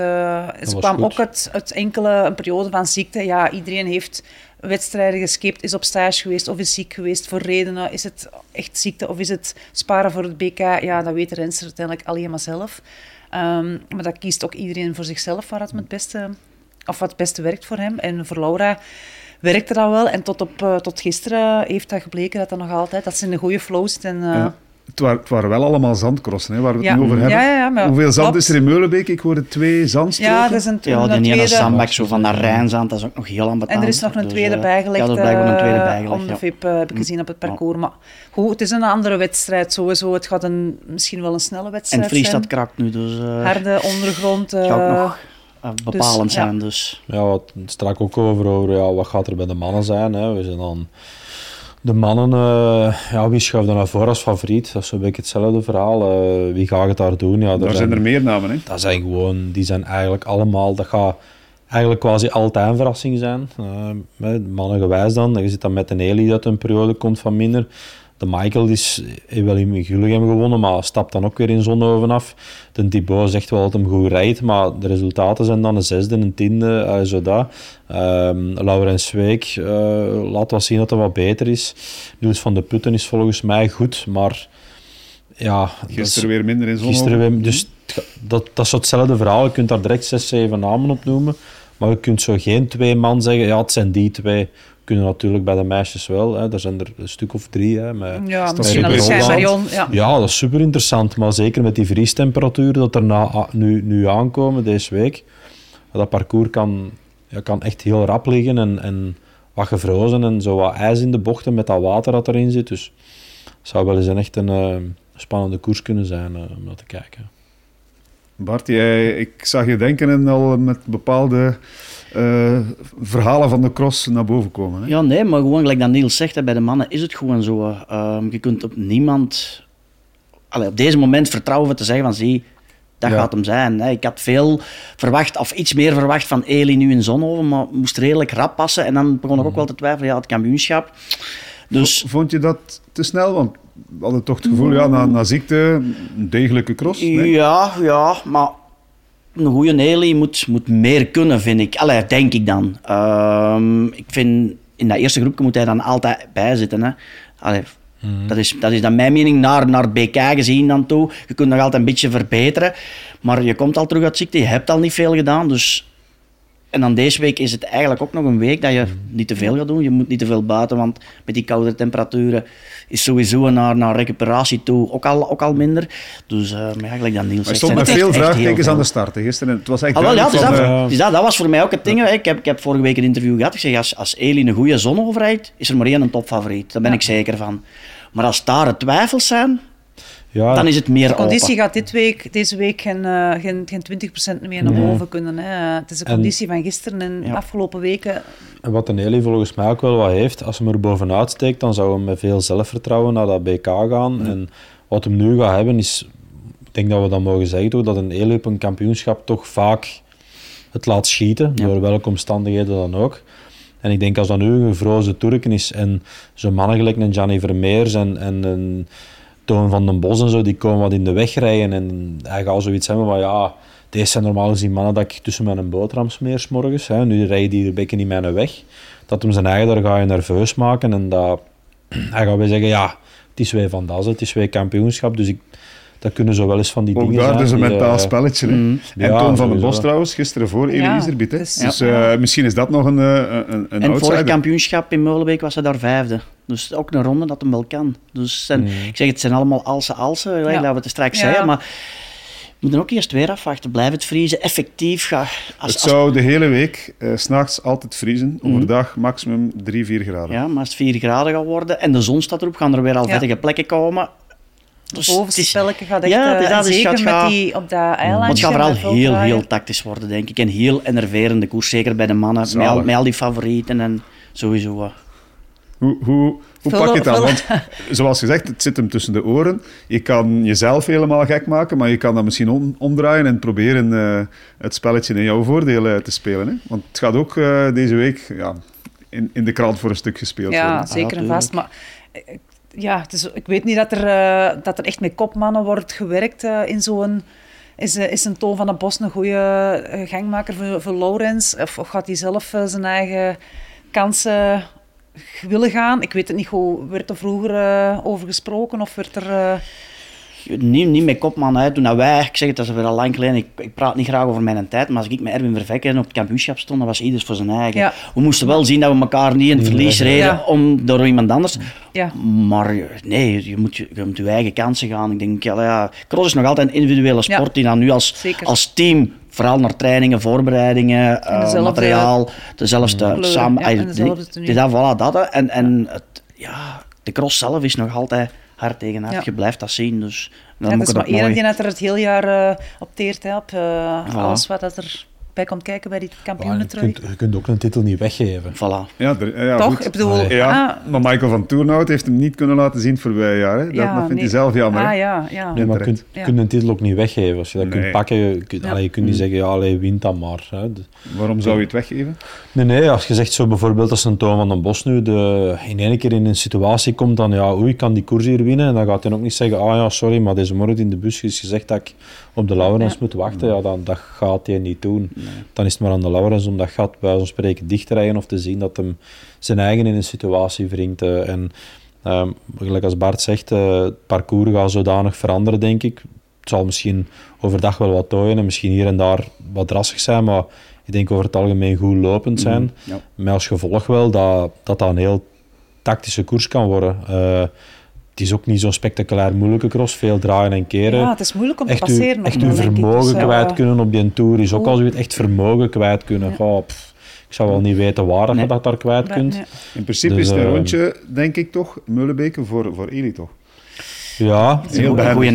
ze kwam goed. ook uit uit enkele een periode van ziekte. Ja, iedereen heeft wedstrijden geskipt, is op stage geweest of is ziek geweest voor redenen. Is het echt ziekte of is het sparen voor het BK? Ja, dat weet de renster uiteindelijk alleen maar zelf. Um, maar dat kiest ook iedereen voor zichzelf waar het, het beste, of wat het beste werkt voor hem. En voor Laura werkte dat wel. En tot, op, uh, tot gisteren heeft dat gebleken dat dat nog altijd, dat ze in een goede flow zit. En, uh, ja. Het waren, het waren, wel allemaal zandcrossen, hè, waar we het nu over hebben. Ja, ja, maar Hoeveel zand klopt. is er in Meulenbeek? Ik hoorde twee zandstroken. Ja, dat is een, ja, die ene tweede. zandbak zo van dat Rijnzand, dat is ook nog heel ambetant. En er is nog een Dus, tweede uh, bijgelegd. Ja, er is blijkbaar een tweede uh, bijgelegd, Om de. VIP uh, heb ik gezien op het parcours. Maar goed, het is een andere wedstrijd sowieso. Het gaat een, misschien wel een snelle En wedstrijd het Friesstad zijn. krakt nu, dus uh, Harde ondergrond. het gaat ook uh, nog uh, bepalend dus, ja. zijn. Dus. Ja, wat strak ook over, over ja, wat gaat er bij de mannen zijn. Hè. We zijn dan de mannen, uh, ja, wie schuift er naar voren als favoriet? Dat is een beetje hetzelfde verhaal. Uh, wie gaat het daar doen? Ja, Daar zijn er meer namen, hè? Dat zijn gewoon, die zijn eigenlijk allemaal, dat gaat eigenlijk quasi altijd een verrassing zijn. Uh, mannen gewijs dan, je zit dan met een Eli dat een periode komt van minder. De Michael is, heeft wel in Gulligem gewonnen, maar stapt dan ook weer in Zonhoven af. De Thibaut zegt wel dat hem goed rijdt, maar de resultaten zijn dan een zesde, een tiende, uh, zo dat. Um, Laurens Week uh, laat wel zien dat hij wat beter is. Niels van de Putten is volgens mij goed, maar ja... Gisteren weer minder in Zonhoven. Gisteren weer, dus dat, dat is hetzelfde verhaal. Je kunt daar direct zes, zeven namen op noemen, maar je kunt zo geen twee man zeggen, ja, het zijn die twee kunnen natuurlijk bij de meisjes wel. Hè. Er zijn er een stuk of drie. Hè, met, ja, misschien Marion. Ja. ja, dat is super interessant. Maar zeker met die vriestemperaturen dat er na, nu, nu aankomen deze week. Dat parcours kan, ja, kan echt heel rap liggen en, en wat gevrozen en zo wat ijs in de bochten met dat water dat erin zit. Dus het zou wel eens een echt een uh, spannende koers kunnen zijn uh, om dat te kijken. Bart, jij, ik zag je denken en al met bepaalde uh, verhalen van de cross naar boven komen. Hè? Ja, nee, maar gewoon gelijk dat Niels zegt, hè, bij de mannen is het gewoon zo. Uh, je kunt op niemand, allee, op deze moment vertrouwen te zeggen van zie, dat ja. gaat hem zijn. Hè. Ik had veel verwacht, of iets meer verwacht van Eli nu in Zonhoven, maar moest redelijk rap passen. En dan begon ik ook wel te twijfelen, ja, het kampioenschap. Dus, Vond je dat te snel? Want we hadden toch het gevoel, ja, na, na ziekte, een degelijke cross? Nee? Ja, ja, maar een goede Eli moet, moet meer kunnen, vind ik. Allee, denk ik dan. Um, ik vind, in dat eerste groepje moet hij dan altijd bij zitten. Hè. Allee, mm. dat, is, dat is dan mijn mening naar, naar het BK gezien dan toe. Je kunt nog altijd een beetje verbeteren. Maar je komt al terug uit ziekte, je hebt al niet veel gedaan. Dus En dan deze week is het eigenlijk ook nog een week dat je niet te veel gaat doen. Je moet niet te veel buiten, want met die koude temperaturen is sowieso naar, naar recuperatie toe ook al, ook al minder. Dus uh, maar eigenlijk dan Niels Er stond het veel vraagtekens aan de start gisteren. Het was echt Ah, wel, ja, dat, eh, dus dat, dat was voor mij ook het ding. Ik heb, ik heb vorige week een interview gehad. Ik zeg, als, als Eli een goede zon overrijdt, is er maar één een topfavoriet. Daar ben ik zeker van. Maar als daar twijfels zijn, Ja, dan is het meer De conditie open. gaat dit week, deze week geen, eh, geen, geen 20% meer naar Nee. boven kunnen. Hè. Het is de En- conditie van gisteren en de Ja. afgelopen weken. En wat een Eli volgens mij ook wel wat heeft, als hij er bovenuit steekt, dan zou hij met veel zelfvertrouwen naar dat BK gaan. En wat hem nu gaat hebben is, ik denk dat we dat mogen zeggen, toch, dat een op een kampioenschap toch vaak het laat schieten, Ja. door welke omstandigheden dan ook. En ik denk als dat nu een gevrozen Turken is en zo'n mannen gelijk een Gianni Vermeers en, en een Toon van den Bos en zo, die komen wat in de weg rijden en hij gaat zoiets hebben van ja, deze zijn normaal gezien mannen dat ik tussen mijn boterham smeer morgens. Hè. Nu rijden die een beetje in mijn weg. Dat hem zijn eigen, daar ga je nerveus maken en dat hij gaat weer zeggen ja, het is weer van dat, het is weer kampioenschap, dus ik, dat kunnen zo wel eens van die Ook dingen daar zijn. dus een mentaal eh, spelletje. Mm. En Ja, Toon van den. Bos trouwens, gisteren voor Elie Ja, Iserbiet. hè. dus- Dus ja. eh, misschien is dat nog een, eh, een, een En vorig kampioenschap in Molenbeek was hij daar vijfde. Dus ook een ronde dat hem wel kan. Dus zijn, Mm. ik zeg, het zijn allemaal alse alse, ja. Dat we het straks Ja. zeggen. Maar we moeten ook eerst weer afwachten. Blijft het vriezen? Effectief ga als, Het als- zou de hele week eh, 's s'nachts altijd vriezen. Mhm. Overdag maximum 3, 4 graden. Ja, maar als het 4 graden gaat worden en de zon staat erop, gaan er weer al Ja. vettige plekken komen. Het Dus het spelletje gaat echt, Ja, het is eh, dat, dus zeker gaat- met die op dat eilandje. Maar het gaat vooral heel, heel tactisch worden, denk ik. En heel enerverende koers, zeker bij de mannen. Met al, met al die favorieten en sowieso. eh. Hoe, hoe, hoe pak je het aan? Want zoals gezegd, het zit hem tussen de oren. Je kan jezelf helemaal gek maken, maar je kan dat misschien om- omdraaien en proberen eh, het spelletje in jouw voordeel te spelen. Hè? Want het gaat ook eh, deze week ja, in, in de krant voor een stuk gespeeld Ja, worden. zeker en vast. Maar ja, ik weet niet dat er, eh, dat er echt met kopmannen wordt gewerkt eh, in zo'n... Is, eh, is een Toon van den Bos een goede gangmaker voor, voor Laurens? Of, gaat hij zelf zijn eigen kansen willen gaan? Ik weet het niet goed. Werd er vroeger over gesproken of werd er... eh, Niet, niet met kopman uit. Toen dat wij, ik zeg het, dat is weer al lang geleden. Ik, ik praat niet graag over mijn tijd, maar als ik met Erwin Vervekken op het kampioenschap stond, dan was ieders voor zijn eigen. Ja. We moesten wel zien dat we elkaar niet in het verlies reden Ja. om, door iemand anders. ja, Maar nee, je moet je, je moet je eigen kansen gaan. Ik denk, ja, ja, cross is nog altijd een individuele sport Ja. die dan nu als, Zeker. als team, vooral naar trainingen, voorbereidingen, eh, dezelfde- materiaal, dezelfde Kleuren, samen. ja, eh, en dezelfde dat, voilà, dat. En, en het, ja, de cross zelf is nog altijd hard tegen hard. Ja. Je blijft dat zien. Dus dan ja, moet ik is maar één die dat er het hele jaar eh, op teert. Hè, op Voilà. alles wat dat er bij komt kijken bij die je, kunt, je kunt ook een titel niet weggeven. Voilà. Ja, er- ja, Toch? goed. Ik bedoel... Nee. Ja, ah, maar Michael van Toernout heeft hem niet kunnen laten zien het voorbije jaar. Hè? Dat, ja, dat vindt nee. hij zelf jammer. Ah, ja, ja. Nee, maar je kunt, Ja. kunt een titel ook niet weggeven. Als je dat Nee. kunt pakken, je kunt, Ja. allee, je kunt niet zeggen, ja, allee, wint dan maar. Hè. De- Waarom zou je het weggeven? Nee, nee, als je zegt zo bijvoorbeeld als een Toon van den Bos nu de, in één keer in een situatie komt dan, ja, oei, ik kan die koers hier winnen. En dan gaat hij ook niet zeggen, ah ja, sorry, maar deze morgen in de bus is gezegd dat ik op de Laurens Ja. moet wachten. Ja, dan, dat gaat hij niet doen. Dan is het maar aan de Laurens om dat gat bij van spreken dicht te rijden of te zien dat hem zijn eigen in een situatie wringt. eh, en ehm, gelijk als Bart zegt, eh, het parcours gaat zodanig veranderen, denk ik. Het zal misschien overdag wel wat tooien en misschien hier en daar wat drassig zijn, maar ik denk over het algemeen goed lopend zijn. Ja. Met als gevolg wel dat dat, dat een heel tactische koers kan worden. Eh, het is ook niet zo'n spectaculair moeilijke cross, veel draaien en keren. ja, het is moeilijk om te echt passeren. echt uw vermogen Dus, eh, kwijt kunnen op die tour is ook Oeh. al zoiets. Echt vermogen kwijt kunnen. Goh, pff, ik zou wel niet weten waar Nee. je dat daar kwijt kunt. In principe Dus, is het een eh, rondje, denk ik toch, Meulenbeke voor, voor Eli toch? Ja, Heel Een goede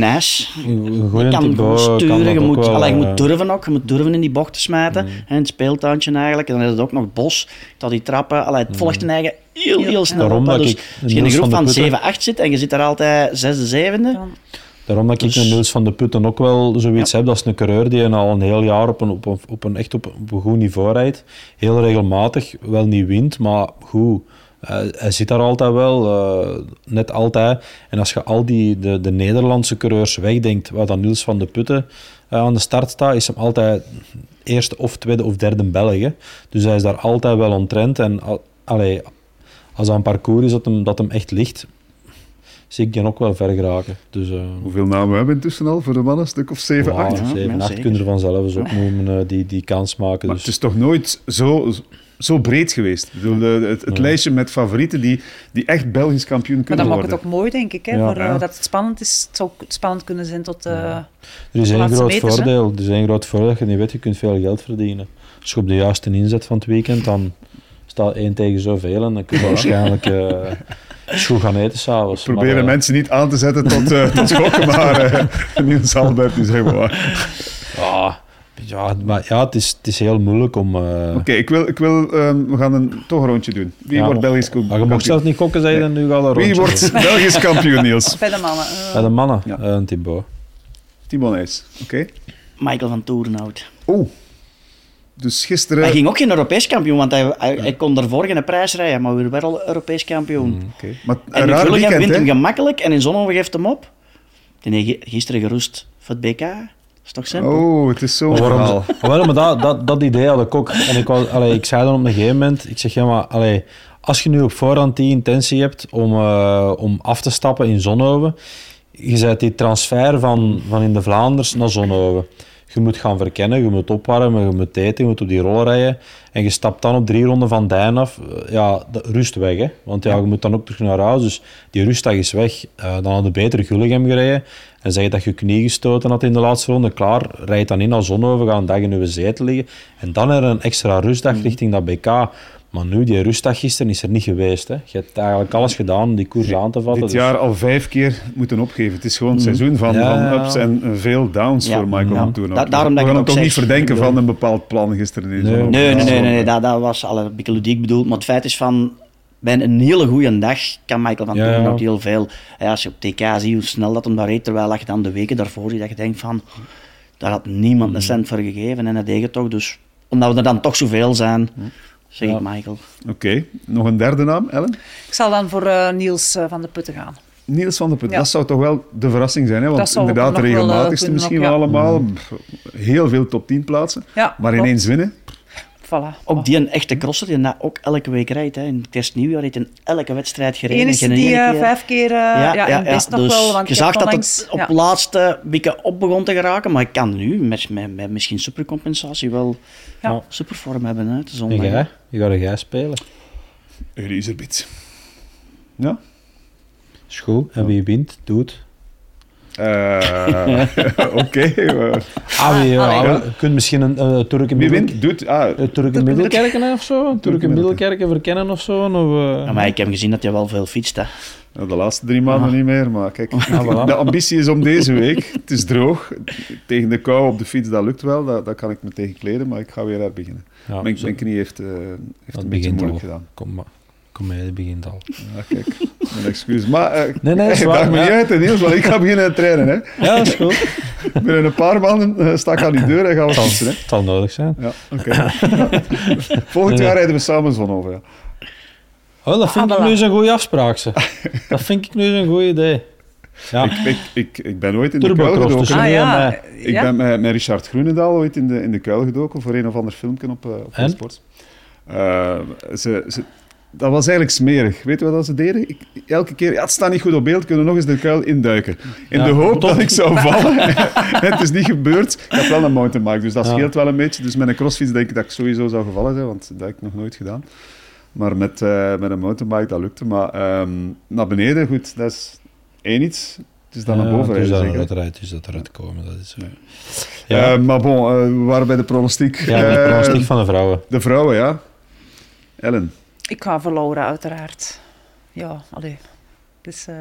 een goeie Je kan goed kan sturen, dat je ook moet, wel, allee, je eh, moet durven ook. Je moet durven in die bochten smijten. Mm. In het speeltuintje eigenlijk. En dan is het ook nog bos. Dat die trappen. Allee, het volgt een eigen heel, heel snel Daarom op, dat Dus ik als je in een groep van de van Putten- 7, 8 zit en je zit er altijd zesde, zevende. Dan- Daarom dat ik Dus- een Niels van de Putten ook wel zoiets heb. Dat is een coureur die al een heel jaar op een, op een, op een, echt op, op een goed niveau rijdt. Heel regelmatig, wel niet wint, maar goed. Eh, hij zit daar altijd wel, eh, net altijd. En als je al die de, de Nederlandse coureurs wegdenkt, waar dan Niels van de Putten eh, aan de start staat, is hem altijd eerste of tweede of derde Belg. hè. Dus hij is daar altijd wel ontrend. En al- allee, als dat een parcours is dat hem, dat hem echt ligt, zie ik die ook wel ver geraken. Dus, eh, Hoeveel namen hebben we intussen al voor de mannen? Een stuk of 7, ja, 8? Ja, 7, ja, 8 zeker. kunnen er vanzelf eens opnoemen eh, die, die kans maken. Maar Dus. het is toch nooit zo, zo breed geweest? Ik bedoel, de- het, het Ja. lijstje met favorieten die, die echt Belgisch kampioen Maar kunnen dat maakt worden. het ook mooi, denk ik. Hè, Ja. voor, eh, Ja. dat het spannend is. Het zou spannend kunnen zijn tot... eh, Er is één laatste groot meters, hè? voordeel. Er is één groot voordeel dat je niet weet, je kunt veel geld verdienen. Als je op de juiste inzet van het weekend, dan staat één tegen zoveel en dan kun je waarschijnlijk goed gaan eten s'avonds. Proberen Maar, eh, mensen niet aan te zetten tot, eh tot schokken, maar eh Niels Albert maar. ah, ja, maar ja, het is, het is heel moeilijk om... eh, Oké, ik wil, ik wil ehm, we gaan een, toch een rondje doen. Wie Ja. wordt Belgisch kampioen? maar je mocht zelf niet kokken, zei je, dan nu gaat dat Wie rondje wordt doen. Belgisch kampioen, Niels? bij de mannen. Bij de mannen, Ja. eh, een Thibaut. Timon. Oké. Michael van Toerenhout. Oeh. Dus gisteren... Hij ging ook geen Europees kampioen, want hij, hij, hij kon ervoor geen prijs rijden, maar we werden wel Europees kampioen. Mm. Oké. Maar En een in weekend, wint hem gemakkelijk en in Zonhoven geeft hem op. Die heeft gisteren gerust voor het BK. Dat is toch simpel? Oh, het is Maar waarom- maar dat, dat, dat idee had ik ook. En ik, was, allee, ik zei dan op een gegeven moment, ik zeg, ja, maar allee, als je nu op voorhand die intentie hebt om, eh, om af te stappen in Zonhoven, je zet die transfer van, van in de Vlaanders naar Zonhoven. Je moet gaan verkennen, je moet opwarmen, je moet eten, je moet op die rollen rijden. En je stapt dan op drie ronden van Dijn af. Eh, Ja, de rust weg, hè. Want ja, je moet dan ook terug naar huis. Dus die rustdag is weg. Eh, dan had je beter Gulligem gereden. En zeg je dat je knie gestoten had in de laatste ronde. Klaar, rijd dan in ga een dag in uw zetel liggen. En dan er een extra rustdag richting dat BK. Maar nu, die rustdag gisteren is er niet geweest. Hè. Je hebt eigenlijk alles gedaan om die koers aan te vatten. Dit dus- jaar al vijf keer moeten opgeven. Het is gewoon een seizoen van, Ja, van ups en veel downs Ja. voor Michael Ja. van Toen. Da- daarom We dat ik gaan hem ook toch zeg, niet verdenken ik bedoel- van een bepaald plan gisteren. in Nee. Nee, nee, nee, nee, nee, dat, dat was al een beetje ludiek bedoeld. Maar het feit is van, bij een hele goede dag kan Michael van ja. ook heel veel. Ja, als je op TK ziet hoe snel dat hem daar reed, terwijl je dan de weken daarvoor ziet, dat je denkt van, daar had niemand Mm. een cent voor gegeven en dat deed je toch. Dus omdat we er dan toch zoveel zijn, zeg Ja. ik Michael. Oké, nog een derde naam, Ellen? Ik zal dan voor eh, Niels eh, van de Putten gaan. Niels van der Put. Ja. Dat zou toch wel de verrassing zijn, hè? Want inderdaad de nog wel, eh, misschien wel ja. allemaal. Pff, Heel veel top 10 plaatsen. Ja, Maar klopt. ineens winnen. Voilà. Ook die een echte crosser die ook elke week rijdt. Hè. In het kerstnieuwjaar heeft hij in elke wedstrijd gereden. Eén is die eh, keer. vijf keer uh, ja, nog dus wel. Want je zag dat het op ja. laatste beetje op begon te geraken, maar ik kan nu met, met, met misschien supercompensatie wel Ja. supervorm hebben. Hè, En jij? Je gaat er jij spelen. Elisabeth. Ja? Is goed. En wie wint, doet. Eh, Oké. eh, Ah, wie, ja, allee. je kunt misschien een uh, Turk in wie Middel- wint? Doet. Ah, eh, Turk in Middelkerken of zo? Turk in Middelkerken. Middelkerken verkennen of zo? Of, Ja, maar ik heb gezien dat je wel veel fietst. Hè. De laatste drie maanden Ah. niet meer, maar kijk. voilà. De ambitie is om deze week. Het is droog. Tegen de kou op de fiets, dat lukt wel. Dat, dat kan ik me tegen kleden, maar ik ga weer uit beginnen. ja, mijn, zo- knie heeft, eh, heeft dat een beetje moeilijk al. gedaan. Kom maar. Het begint al. Ja, kijk, mijn excuus. Maar eh Nee, nee, hey, me ja. niet uit, hè, Niels, want ik ga beginnen trainen. Hè. Ja, dat is goed. Binnen een paar maanden eh, sta ik aan die deur en gaan we. Hè. het zal nodig zijn. Ja, oké. Ja. Volgend Nee, jaar nee. rijden we samen zon over. Ja. Oh, dat vind Ah, ik nu eens een goede afspraak. Ze. dat vind ik nu eens een goed idee. Ja, Ik, ik, ik, ik ben ooit in de kuil gedoken. Ah ja. Ik ja? ben met, met Richard Groenendaal ooit in de, in de kuil gedoken voor een of ander filmpje op, eh op En? Sport. ze, ze, dat was eigenlijk smerig. Weet je wat ze deden? Ik, elke keer, ja, het staat niet goed op beeld, kunnen we nog eens de kuil induiken. In Ja, de hoop dat ik zou vallen. en het is niet gebeurd. Ik heb wel een mountainbike, dus dat Ja. scheelt wel een beetje. Dus met een crossfiets denk ik dat ik sowieso zou gevallen zijn, want dat heb ik nog nooit gedaan. Maar met, eh, met een mountainbike, dat lukte. Maar ehm, naar beneden, goed, dat is één iets. Het is dan naar boven dus rijden, dat zeker. eruit, dus dat eruit komen. Dat is, Eh, maar bon, eh, we waren bij de pronostiek. ja, de pronostiek van de vrouwen. de vrouwen, ja. Ellen. Ik ga voor Laura, uiteraard. Ja, allee. Dus, eh,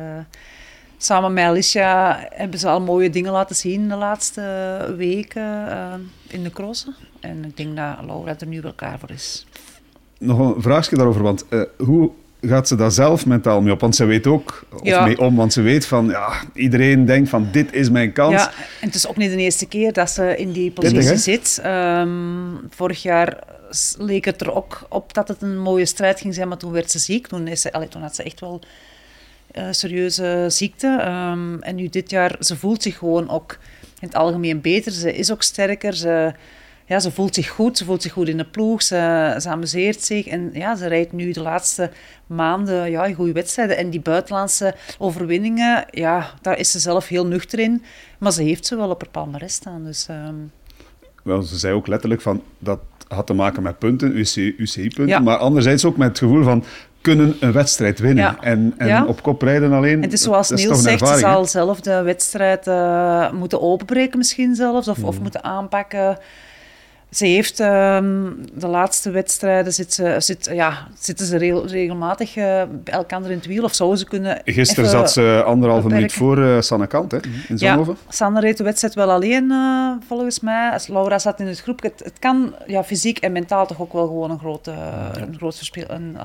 samen met Alicia hebben ze al mooie dingen laten zien de laatste weken eh, in de crossen. En ik denk dat Laura er nu wel klaar voor is. Nog een vraagje daarover, want eh, hoe gaat ze daar zelf mentaal mee op? Want ze weet ook, of Ja. mee om, want ze weet van, ja, iedereen denkt van, dit is mijn kans. Ja, en het is ook niet de eerste keer dat ze in die positie zit. Ehm, vorig jaar leek het er ook op dat het een mooie strijd ging zijn, maar toen werd ze ziek. Toen, is ze, allee, toen had ze echt wel eh, serieuze ziekte. Ehm, en nu dit jaar, ze voelt zich gewoon ook in het algemeen beter. Ze is ook sterker. Ze, ja, ze voelt zich goed. Ze voelt zich goed in de ploeg. Ze, amuseert zich. En ja, ze rijdt nu de laatste maanden ja, goede wedstrijden. En die buitenlandse overwinningen, ja, daar is ze zelf heel nuchter in. Maar ze heeft ze wel op haar palmarès staan. Dus, ehm, Wel, ze zei ook letterlijk van dat had te maken met punten, UC, UCI-punten. Ja. Maar anderzijds ook met het gevoel van kunnen een wedstrijd winnen. Ja. En, en Ja. op kop rijden alleen. En het is zoals dat Niels zegt, ze zal zelf de wedstrijd eh, moeten openbreken misschien zelfs, of, Hmm. of moeten aanpakken. Ze heeft ehm, de laatste wedstrijden, zit ze, zit, ja, zitten ze regel- regelmatig eh, bij elkaar in het wiel, of zouden ze kunnen Gisteren zat ze anderhalve minuut voor eh Sanne Kant hè, in Ja, Zonhoven. Sander reed de wedstrijd wel alleen, eh, volgens mij. Als Laura zat in het groep. Het, het kan ja, fysiek en mentaal toch ook wel gewoon een groot, eh, een groot, verschil, een,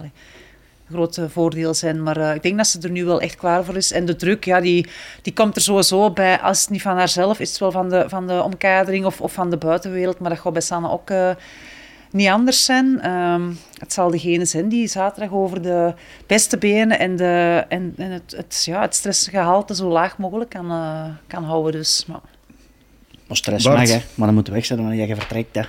eh, voordeel zijn. Maar eh, ik denk dat ze er nu wel echt klaar voor is. En de druk, ja, die, die komt er sowieso bij. Als het niet van haarzelf is, het wel van de, van de omkadering of, of van de buitenwereld. Maar dat gaat bij Sanne ook... eh, niet anders zijn. Ehm, het zal degene zijn die zaterdag over de beste benen en, de, en, en het, het, ja, het stressgehalte zo laag mogelijk kan, eh, kan houden. Dus, maar, Maar stress Bart. mag, hè. Maar dan moeten we wegzetten wanneer je vertrekt, hè.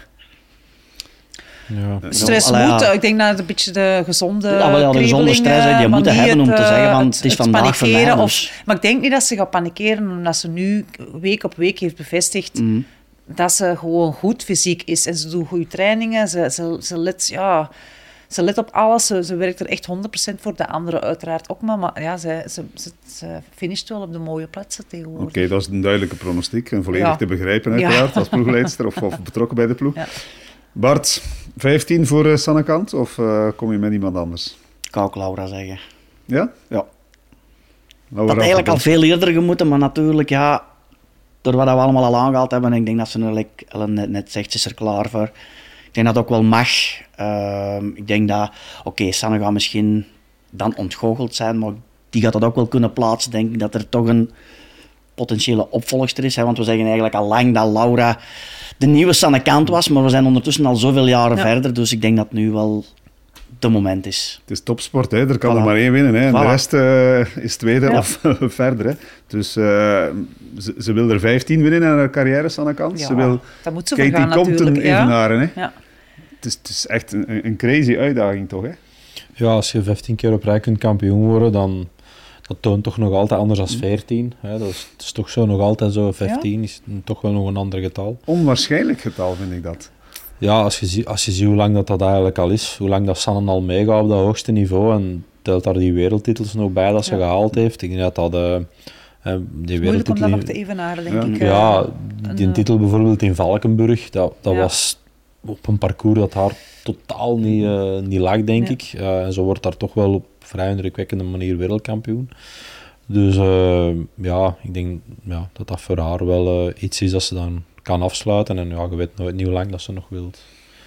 Ja. stress allee, moet, ja. ik denk dat het een beetje de gezonde Ja, wel, ja, de gezonde stress, hè, die eh, je moet hebben om te eh, zeggen van, het is vandaag voor mij, dus. Of, maar ik denk niet dat ze gaat panikeren, omdat ze nu week op week heeft bevestigd Mhm. dat ze gewoon goed fysiek is. En ze doet goede trainingen, ze, ze, ze, let, ja, ze let op alles, ze, ze werkt er echt 100% voor. De anderen uiteraard ook, maar, maar ja, ze, ze, ze, ze finisht wel op de mooie plaatsen tegenwoordig. Oké, dat is een duidelijke pronostiek. En volledig Ja. te begrijpen Ja. uiteraard, als ploegleidster of, of betrokken bij de ploeg. Ja. Bart, 15 voor eh, Sanne Kant of eh, kom je met iemand anders? Ik kan ook Laura zeggen. Ja? Ja. Laura Dat had eigenlijk al veel eerder gemoeten, maar natuurlijk, ja, door wat we allemaal al aangehaald hebben, en ik denk dat ze nu, Ellen net, net zegt, ze is er klaar voor. Ik denk dat het ook wel mag. Ehm, ik denk dat, oké, Sanne gaat misschien dan ontgoocheld zijn, maar die gaat dat ook wel kunnen plaatsen, denk ik, dat er toch een potentiële opvolgster is. Hè? Want we zeggen eigenlijk al lang dat Laura de nieuwe Sanne Kant was, maar we zijn ondertussen al zoveel jaren Ja. verder, dus ik denk dat nu wel de moment is. Het is topsport, hè. er kan Voilà. er maar één winnen. Hè. En de rest eh, is tweede Ja. of verder. Hè. Dus eh, ze, ze wil er 15 winnen in haar carrière, Sanne Kant. Ja, ze wil dat moet ze Katie gaan Compton natuurlijk. Ja. evenaren. Hè. Ja. Het, is, het is echt een, een crazy uitdaging, toch? Hè? Ja, als je 15 keer op rij kunt kampioen worden, dan dat toont toch nog altijd anders dan 14. Hè? Dat is, het is toch zo nog altijd zo. 15 is toch wel nog een ander getal. Onwaarschijnlijk getal, vind ik dat. Ja, als je, als je ziet hoe lang dat, dat eigenlijk al is, hoe lang dat Sanne al meegaat op dat hoogste niveau en telt daar die wereldtitels nog bij dat ze Ja. gehaald heeft. Ik denk dat dat eh, eh, die Moeilijk om wereldtitel... dat nog te evenaren, denk Ja. ik. eh, Ja, die een, titel bijvoorbeeld in Valkenburg, dat, dat Ja. was op een parcours dat haar totaal niet, eh, niet lag, denk Ja. ik. Eh, en ze wordt daar toch wel op vrij indrukwekkende manier wereldkampioen. Dus eh, ja, ik denk ja, dat dat voor haar wel eh, iets is dat ze dan kan afsluiten. En ja, je weet nooit niet hoe lang dat ze nog wilt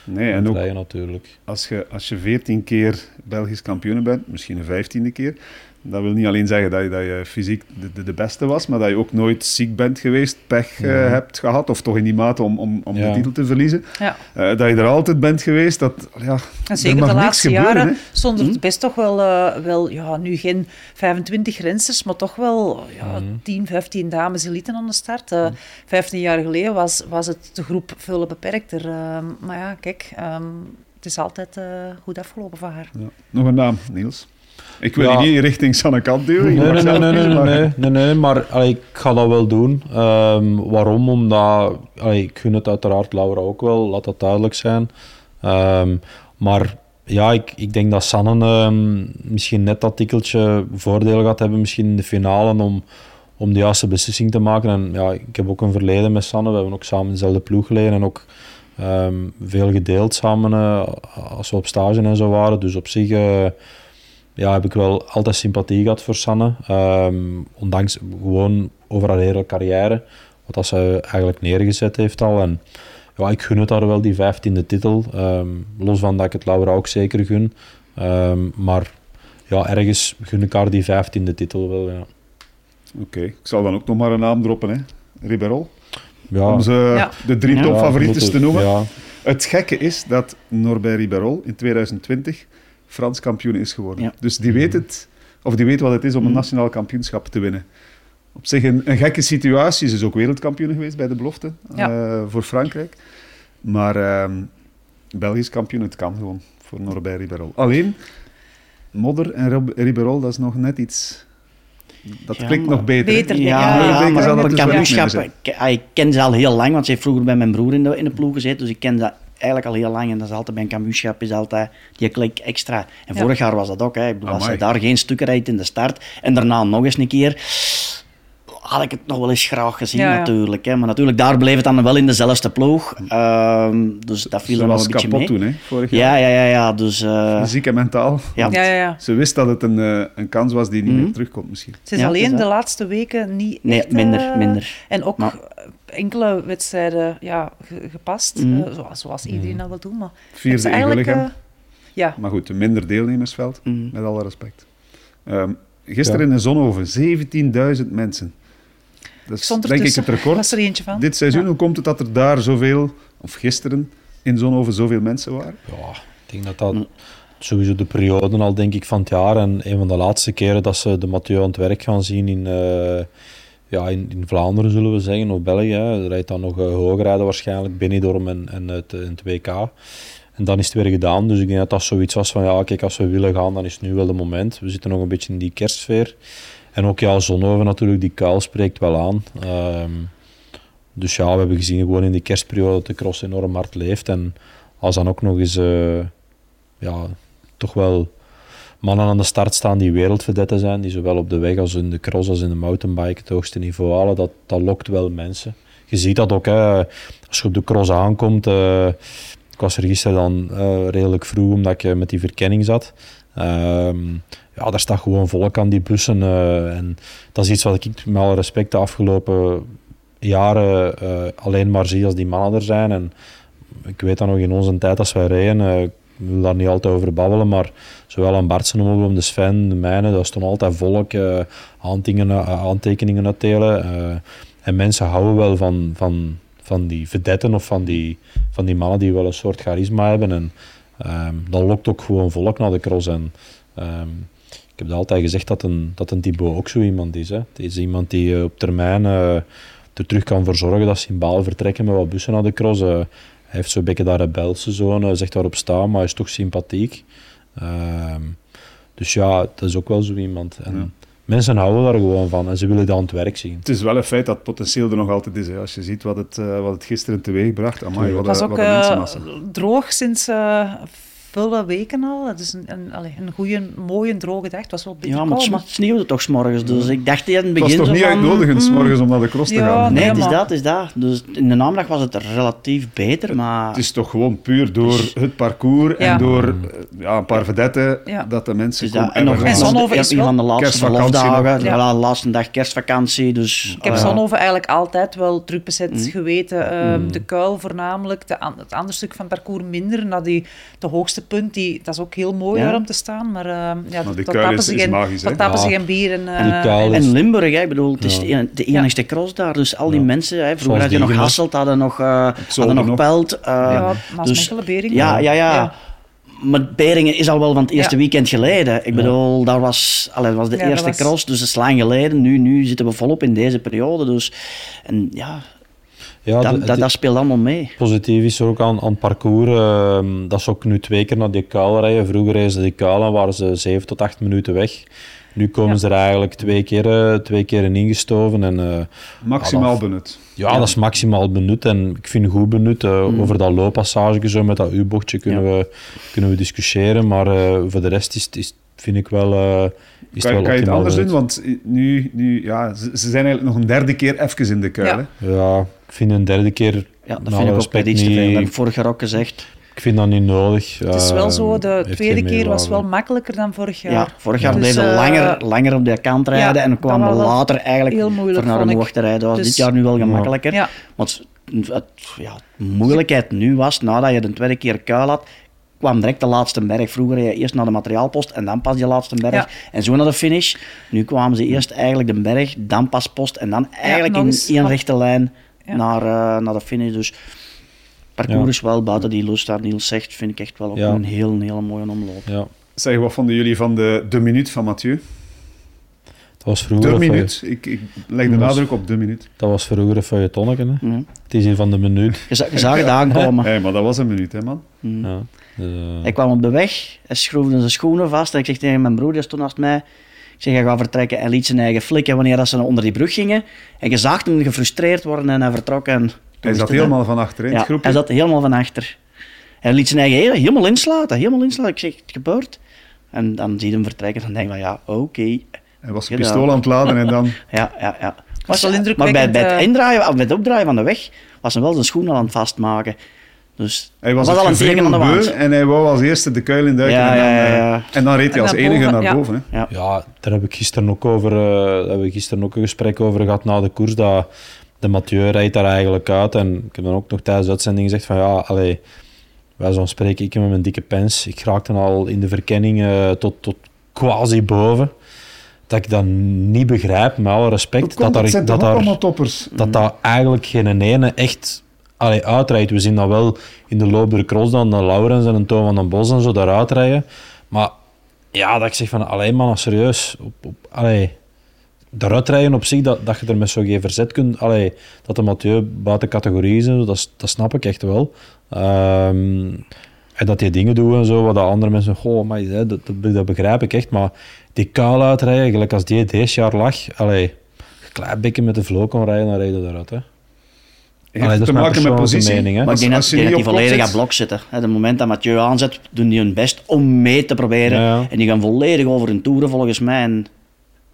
Nee, en ook rijden natuurlijk. als je, als je 14 keer Belgisch kampioen bent, misschien een 15e keer, dat wil niet alleen zeggen dat je, dat je fysiek de, de, de beste was, maar dat je ook nooit ziek bent geweest, pech eh, Ja. hebt gehad, of toch in die mate om, om, om de titel te verliezen. Ja. Eh, dat je er altijd bent geweest, dat, ja, En er zeker mag de laatste gebeuren, jaren hè. stonden Hm? er best toch wel, eh, wel ja, nu geen 25 rensters, maar toch wel ja, Mhm. 10, 15 dames elite aan de start. Eh 15 jaar geleden was, was het de groep veel beperkter. Maar ja, kijk, ehm, het is altijd eh, goed afgelopen voor haar. Ja. Nog een naam, Niels. Ik wil Ja. je niet richting Sanne Kant duwen. je Nee, nee, nee, nee, nee, nee, nee, nee, maar allee, ik ga dat wel doen. Ehm, waarom? Omdat allee, ik gun het uiteraard Laura ook wel, laat dat duidelijk zijn. Ehm, maar ja, ik, ik denk dat Sanne ehm, misschien net dat tikkeltje voordeel gaat hebben, misschien in de finale, om, om de juiste beslissing te maken. En ja, ik heb ook een verleden met Sanne, we hebben ook samen in dezelfde ploeg geleden en ook veel gedeeld samen eh, als we op stage en zo waren. Dus op zich eh, ja, heb ik wel altijd sympathie gehad voor Sanne. Ehm, ondanks gewoon over haar hele carrière, wat dat ze eigenlijk neergezet heeft al. En ja, ik gun het haar wel, die vijftiende titel. Ehm, los van dat ik het Laura ook zeker gun. Ehm, maar ja, ergens gun ik haar die vijftiende titel wel. Ja. Oké, ik zal dan ook nog maar een naam droppen, hè. Riberol. Ja, Om ze Ja. de drie Ja, topfavorieten te noemen. Ja, Het gekke is dat Norbert Riberol in 2020 Frans kampioen is geworden. Ja. Dus die weet het, of die weet wat het is om een Mhm. nationaal kampioenschap te winnen. Op zich een, een gekke situatie. Ze is ook wereldkampioen geweest bij de belofte Ja. eh, voor Frankrijk. Maar ehm, Belgisch kampioen, het kan gewoon voor Norbert Riberol. Alleen, modder en Riberol, dat is nog net iets... Dat Ja, klinkt maar- nog beter. Beter, Ja, maar dus kampioenschap, ik, ik ken ze al heel lang, want ze heeft vroeger bij mijn broer in de, in de ploeg gezeten, dus ik ken ze eigenlijk al heel lang. En dat is altijd bij een kampioenschap is altijd die klik extra. En Ja. vorig jaar was dat ook. Hè. Ik bedoel, als Amai. ze daar geen stukken rijdt in de start en daarna nog eens een keer, had ik het nog wel eens graag gezien Ja, ja. natuurlijk. Hè. Maar natuurlijk, daar bleef het dan wel in dezelfde ploeg. Ehm, dus dat viel Ze er was een beetje kapot mee. toen, hè, vorig jaar. Ja, ja, ja, ja. Dus, eh, Fysiek en mentaal. ja. Ja, ja, ja. Ze wist dat het een, eh, een kans was die niet Mhm. meer terugkomt misschien. Het is Ja, het is alleen de laatste weken niet Nee, echt, minder, eh, minder. En ook Maar- enkele wedstrijden ja, ge- gepast, Mhm. zoals, zoals iedereen dat wil doen. Maar Vierde ze eigenlijk, ja, Maar goed, een minder deelnemersveld, Mhm. met alle respect. Ehm, gisteren in Zonhoven, 17.000 mensen. Dat is denk ik het record. was er eentje van. Dit seizoen, Ja. hoe komt het dat er daar zoveel, of gisteren, in Zonhoven zoveel mensen waren? Ja, ik denk dat dat sowieso de periode al denk ik van het jaar en een van de laatste keren dat ze de Mathieu aan het werk gaan zien in, eh, ja, in, in Vlaanderen zullen we zeggen, of België. Er rijdt dan nog uh, hoogrijden waarschijnlijk, Benidorm en, en het, in het WK. En dan is het weer gedaan, dus ik denk dat dat zoiets was van ja, kijk, als we willen gaan, dan is het nu wel de moment. We zitten nog een beetje in die kerstsfeer. En ook ja, Zonhoven natuurlijk, die kuil spreekt wel aan. Ehm, dus ja, we hebben gezien gewoon in die kerstperiode dat de cross enorm hard leeft. En als dan ook nog eens eh, ja, toch wel mannen aan de start staan die wereldverdetten zijn, die zowel op de weg als in de cross als in de mountainbike het hoogste niveau halen, dat, dat lokt wel mensen. Je ziet dat ook, hè, als je op de cross aankomt. eh, ik was er gisteren dan eh, redelijk vroeg, omdat ik met die verkenning zat. Ehm, ja, daar staat gewoon volk aan die bussen. eh, en dat is iets wat ik met alle respect de afgelopen jaren eh, alleen maar zie als die mannen er zijn. En ik weet dat nog in onze tijd als wij rijden, eh, ik wil daar niet altijd over babbelen, maar zowel aan Bartsen om de Sven, de mijne, daar stond altijd volk, aantekeningen, uitdelen. en mensen houden wel van, van, van die vedetten of van die, van die mannen die wel een soort charisma hebben. En ehm, dat lokt ook gewoon volk naar de cross. En, ehm, ik heb altijd gezegd dat een, dat een Thibaut ook zo iemand is. Hè. Het is iemand die eh, op termijn eh, er terug kan voor zorgen dat Symbaal vertrekken met wat bussen naar de cross. Eh, hij heeft zo'n beetje dat rebelse zoon, zegt daarop staan, maar hij is toch sympathiek. Ehm, dus ja, dat is ook wel zo iemand. En Ja. Mensen houden daar gewoon van en ze willen dat aan het werk zien. Het is wel een feit dat het potentieel er nog altijd is. Hè. Als je ziet wat het, eh, wat het gisteren teweeg bracht. Amai, wat, Het was een- ook wat een mensenmassa. droog sinds vele weken al. Het is een, een, goede, mooie droge dag. Het was wel Ja, maar het sneeuwde toch s'morgens, dus ik dacht in het Het begin was toch zo niet van, uitnodigend, s hmm, morgens om naar de cross te gaan? Nee, het is dat, het is dat. Dus in de namiddag was het relatief beter, maar... Het is toch gewoon puur door het parcours Ja. en door eh, ja, een paar vedetten Ja. dat de mensen Dus dat, komen. en nog En Zonhoven is van de laatste verlofdagen, nog. ja. de laatste dag kerstvakantie. Dus, Ik heb Zonhoven eigenlijk altijd wel druk bezet Mm. geweten. Ehm, De kuil voornamelijk, het andere stuk van het parcours minder. Naar die, de hoogste punt, die, dat is ook heel mooi Ja. daar om te staan. Maar, ehm, ja, Maar die dat tappen is- ze geen, magisch, dat tappen ze geen bier. En, En eh, en- Limburg, hè, ik bedoel, het is Ja. de, de enigste cross daar. Dus al die Ja. mensen, hè, vroeger had je nog. Hasselt, hadden nog, eh hadden nog nog. Pelt. eh, ja, dus- Beringen. ja, ja, ja. Ja. Maar Beringen is al wel van het eerste Ja. weekend geleden. Ik bedoel, daar was, allee, dat was de Ja, dat eerste was- cross, dus dat is lang geleden. Nu, nu zitten we volop in deze periode. Dus, en ja, Ja, dat, de- dat, speelt allemaal mee. positief is er ook aan, aan het parcours. ehm, dat ze ook nu twee keer naar die kuil rijden. Vroeger reden ze die kuil en waren ze zeven tot acht minuten weg. Nu komen Ja. ze er eigenlijk twee keer, eh, twee keer in ingestoven. En, eh, Maximaal Ja, dat- benut. ja, dat is maximaal benut en ik vind goed benut. eh, Mm. Over dat looppassage zo met dat U-bochtje kunnen, we, kunnen we discussiëren. Maar eh, voor de rest is, het- is, vind ik wel. eh is Kan, wel kan je het anders doen? Want nu, nu ja, ze, ze zijn eigenlijk nog een derde keer even in de kuil. Ja. hè. Ja, ik vind een derde keer. Ja, dat vind ik ook net iets te veel. Dat heb niet- ik vorig jaar ook gezegd. Ik vind dat niet nodig. Het is wel zo, de heeft tweede keer was wel makkelijker dan vorig jaar. Ja, vorig jaar Dus, bleven we eh, langer, langer op de kant rijden ja, en dan kwamen we later eigenlijk heel moeilijk, voor naar ik. hoogte rijden. Dat was Dus- dit jaar nu wel gemakkelijker. Ja. Want het, het- ja, de moeilijkheid nu was, nadat je de tweede keer kuil had, kwam direct de laatste berg. Vroeger reed je eerst naar de materiaalpost en dan pas die laatste berg. Ja. En zo naar de finish. Nu kwamen ze eerst eigenlijk de berg, dan pas post en dan eigenlijk in één rechte lijn Ja. naar, eh, naar de finish. Dus parcours Ja. is wel, buiten die lust daar Niels zegt, vind ik echt wel ook Ja. een heel, een hele mooie omloop. Ja, Zeg, wat vonden jullie van de, de minuut van Mathieu? was vroeger De een minuut. Ik, ik leg de Dat nadruk op de minuut. Dat was vroeger een feuilletonnetje. hè. Ja. Het is hier van de minuut. Je, za- je zag het aankomen. Hé, maar dat was een minuut, hè, man. Mm. Ja. Dus, eh, Hij kwam op de weg, hij schroefde zijn schoenen vast en ik zeg tegen mijn broer, die stond naast mij, ik zeg, hij gaat vertrekken en liet zijn eigen flikken wanneer dat ze onder die brug gingen. En je zag hem gefrustreerd worden en hij vertrok. En Hij zat helemaal van achterin, ja, het groepje. hij zat helemaal van achter. Hij liet zijn eigen he- helemaal inslaten, helemaal inslaten. Ik zeg, het gebeurt. En dan zie je hem vertrekken en dan denk je van, ja, oké. Hij was Gedaan. pistool aan het laden en dan... Ja, ja, ja. Was wel maar indrukwekkend, bij, bij het eh. indraaien, of bij het opdraaien van de weg, was hij wel zijn schoenen aan het vastmaken. Dus Hij was, dat het al een teken aan de wand. en hij wou als eerste de kuil in duiken. Ja, en, dan, ja, ja, eh, ja. en dan reed hij als enige boven, naar ja. boven. Hè. Ja. Ja, daar heb ik gisteren ook over, eh, daar hebben we gisteren ook een gesprek over gehad na de koers. Dat de Mathieu rijdt daar eigenlijk uit. En ik heb dan ook nog tijdens de uitzending gezegd van ja, allee, wij zo'n spreken, ik met mijn dikke pens. Ik raakte al in de verkenning eh, tot, tot quasi boven. Dat ik dat niet begrijp, met alle respect. Hoe komt Dat, dat? dat, toch ook daar, allemaal toppers? dat dat eigenlijk geen ene echt allee, uitrijdt. We zien dat wel in de loop door de cross dan, de Laurens en een Toon van den Bos en zo daar uitrijden. Maar ja, dat ik zeg van, alleen man, serieus. Op, op, allee, daaruit rijden op zich, dat, dat je er met zo'n verzet kunt... Allee, dat de Mathieu buiten categorie is, dat, snap ik echt wel. Ehm, en dat die dingen doen en zo, wat de andere mensen... Goh, maar dat, dat, dat begrijp ik echt. Maar die kuil uitrijden, gelijk als die deze jaar lag... Allee, klein beetje met de vloer kon rijden, dan rijden daaruit. Hè. Heeft Allee, het dat te maken met positie? mening, hè. Maar Als- ik denk dat, die volledig aan blok zitten. Hè, de moment dat Mathieu aanzet, doen die hun best om mee te proberen. Ja, ja. En die gaan volledig over hun toeren volgens mij. En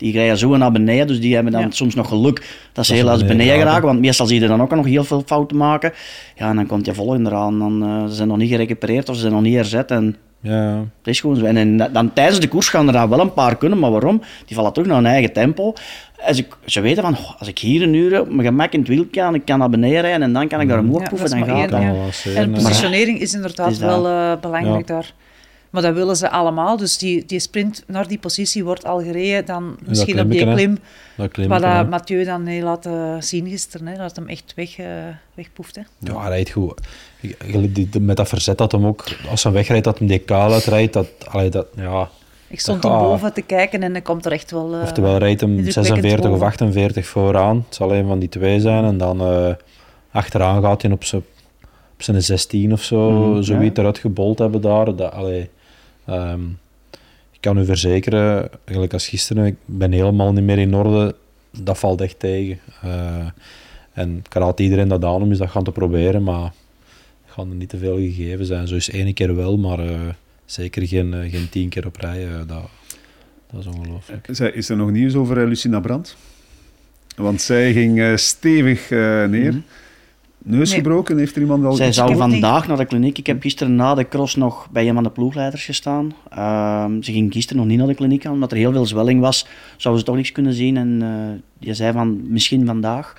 die rijden zo naar beneden, dus die hebben dan Ja. soms nog geluk dat ze ze helaas beneden beneden. Want meestal zie je dan ook nog heel veel fouten maken. Ja, en dan komt je volgende eraan. Dan, eh, ze zijn nog niet gerecupereerd of ze zijn nog niet herzet. En Ja, dat is gewoon zo. En, en dan tijdens de koers gaan er dan wel een paar kunnen, maar waarom? Die vallen terug naar hun eigen tempo. Als ik, ze weten van, oh, als ik hier een uur op mijn gemak in het wiel kan, ik kan naar beneden rijden en dan kan ik daar omhoog Ja, proeven, dan maar gaat En positionering is inderdaad Het is wel eh, belangrijk Ja. daar. Maar dat willen ze allemaal. Dus die, die sprint naar die positie wordt al gereden. Dan misschien op die klim, wat dat Mathieu dan heeft laten zien gisteren. Hè, dat hem echt weg, eh wegpoeft. Hè. Ja, hij rijdt goed. Met dat verzet dat hem ook, als hij wegrijdt, dat hem die kaal uitrijdt. Dat, allee, dat, ja. Ik stond er boven te kijken en hij komt er echt wel... eh, Oftewel rijdt hem indrukwekkend 46 of boven. 48 vooraan. Het zal een van die twee zijn. En dan eh, achteraan gaat hij op zijn, op zijn 16 of zo, Mhm, zoiets eruit gebold hebben daar. Dat, allee, ehm, ik kan u verzekeren, eigenlijk als gisteren, ik ben helemaal niet meer in orde. Dat valt echt tegen. Eh, en ik raad iedereen dat aan om eens dat gaan te proberen, maar gaan er niet te veel gegeven zijn. Zo is één keer wel, maar eh, zeker geen, eh, geen tien keer op rij. dat, dat is ongelooflijk. Zij- Is er nog nieuws over Lucina Brandt? Want zij ging stevig eh, neer. Neus Nee. gebroken, heeft er iemand al Zij zou vandaag naar de kliniek. Ik heb gisteren na de cross nog bij een van de ploegleiders gestaan. Ehm, ze ging gisteren nog niet naar de kliniek gaan, omdat er heel veel zwelling was. Zouden ze toch niks kunnen zien. En eh je zei van misschien vandaag.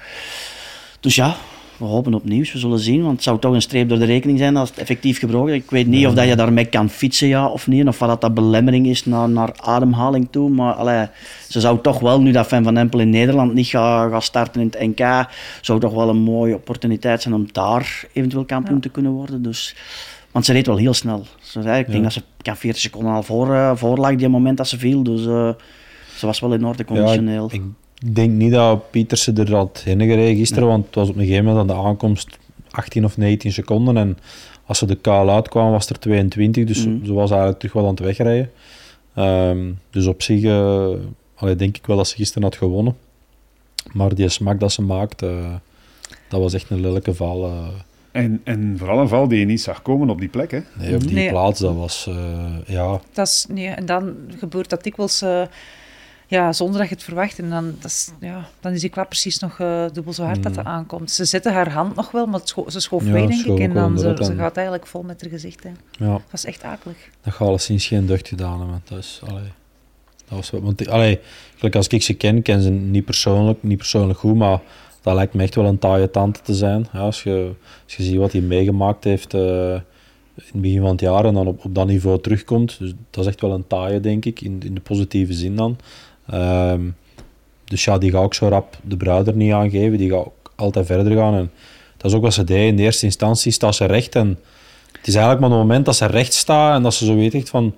Dus ja, we hopen op nieuws. We zullen zien, want het zou toch een streep door de rekening zijn als het effectief gebroken is. Ik weet niet of dat je daarmee kan fietsen, ja of niet. Of wat dat, dat belemmering is naar, naar ademhaling toe. Maar allee, ze zou toch wel, nu dat Van Van Empel in Nederland niet gaat starten in het NK, zou toch wel een mooie opportuniteit zijn om daar eventueel kampioen te kunnen worden. Dus, want ze reed wel heel snel. Ze zei, ik denk dat ze kan 40 seconden al voor, eh, voor lag die moment dat ze viel. Dus eh, ze was wel in orde conditioneel. Ja, ik, ik denk niet dat Pietersen er had heen gereden gisteren, want het was op een gegeven moment aan de aankomst 18 of 19 seconden. En als ze de kaal uitkwam, was er 22, dus Mhm. ze was eigenlijk terug wel aan het wegrijden. Ehm, dus op zich allee, denk ik wel dat ze gisteren had gewonnen. Maar die smak dat ze maakt, eh, dat was echt een lelijke val. eh. En, en vooral een val die je niet zag komen op die plek. Hè. nee, op die Nee. plaats, dat was... eh, ja, Dat is, nee, en dan gebeurt dat dikwijls eh, ja, zonder dat je het verwacht. En dan, dat is, ja, dan is die klap precies nog eh, dubbel zo hard dat dat aankomt. Ze zette haar hand nog wel, maar scho- ze schoof Ja, weg, denk ik. En dan ze, ze gaat eigenlijk vol met haar gezicht. Hè. ja. Dat is echt akelig. Dat gaat alleszins geen deugd gedaan hebben. Dat is, allee, dat was, want, allee, gelijk als ik ze ken, ken ze niet persoonlijk, niet persoonlijk goed, maar dat lijkt me echt wel een taaie tante te zijn. Ja, als, je, als je ziet wat hij meegemaakt heeft eh, in het begin van het jaar en dan op, op dat niveau terugkomt, dus dat is echt wel een taaie, denk ik, in, in de positieve zin dan. Ehm, dus ja, die gaat ook zo rap de bruid er niet aangeven, die gaat ook altijd verder gaan. En dat is ook wat ze deed. In de eerste instantie staat ze recht en het is eigenlijk maar het moment dat ze recht staat en dat ze zo weet echt van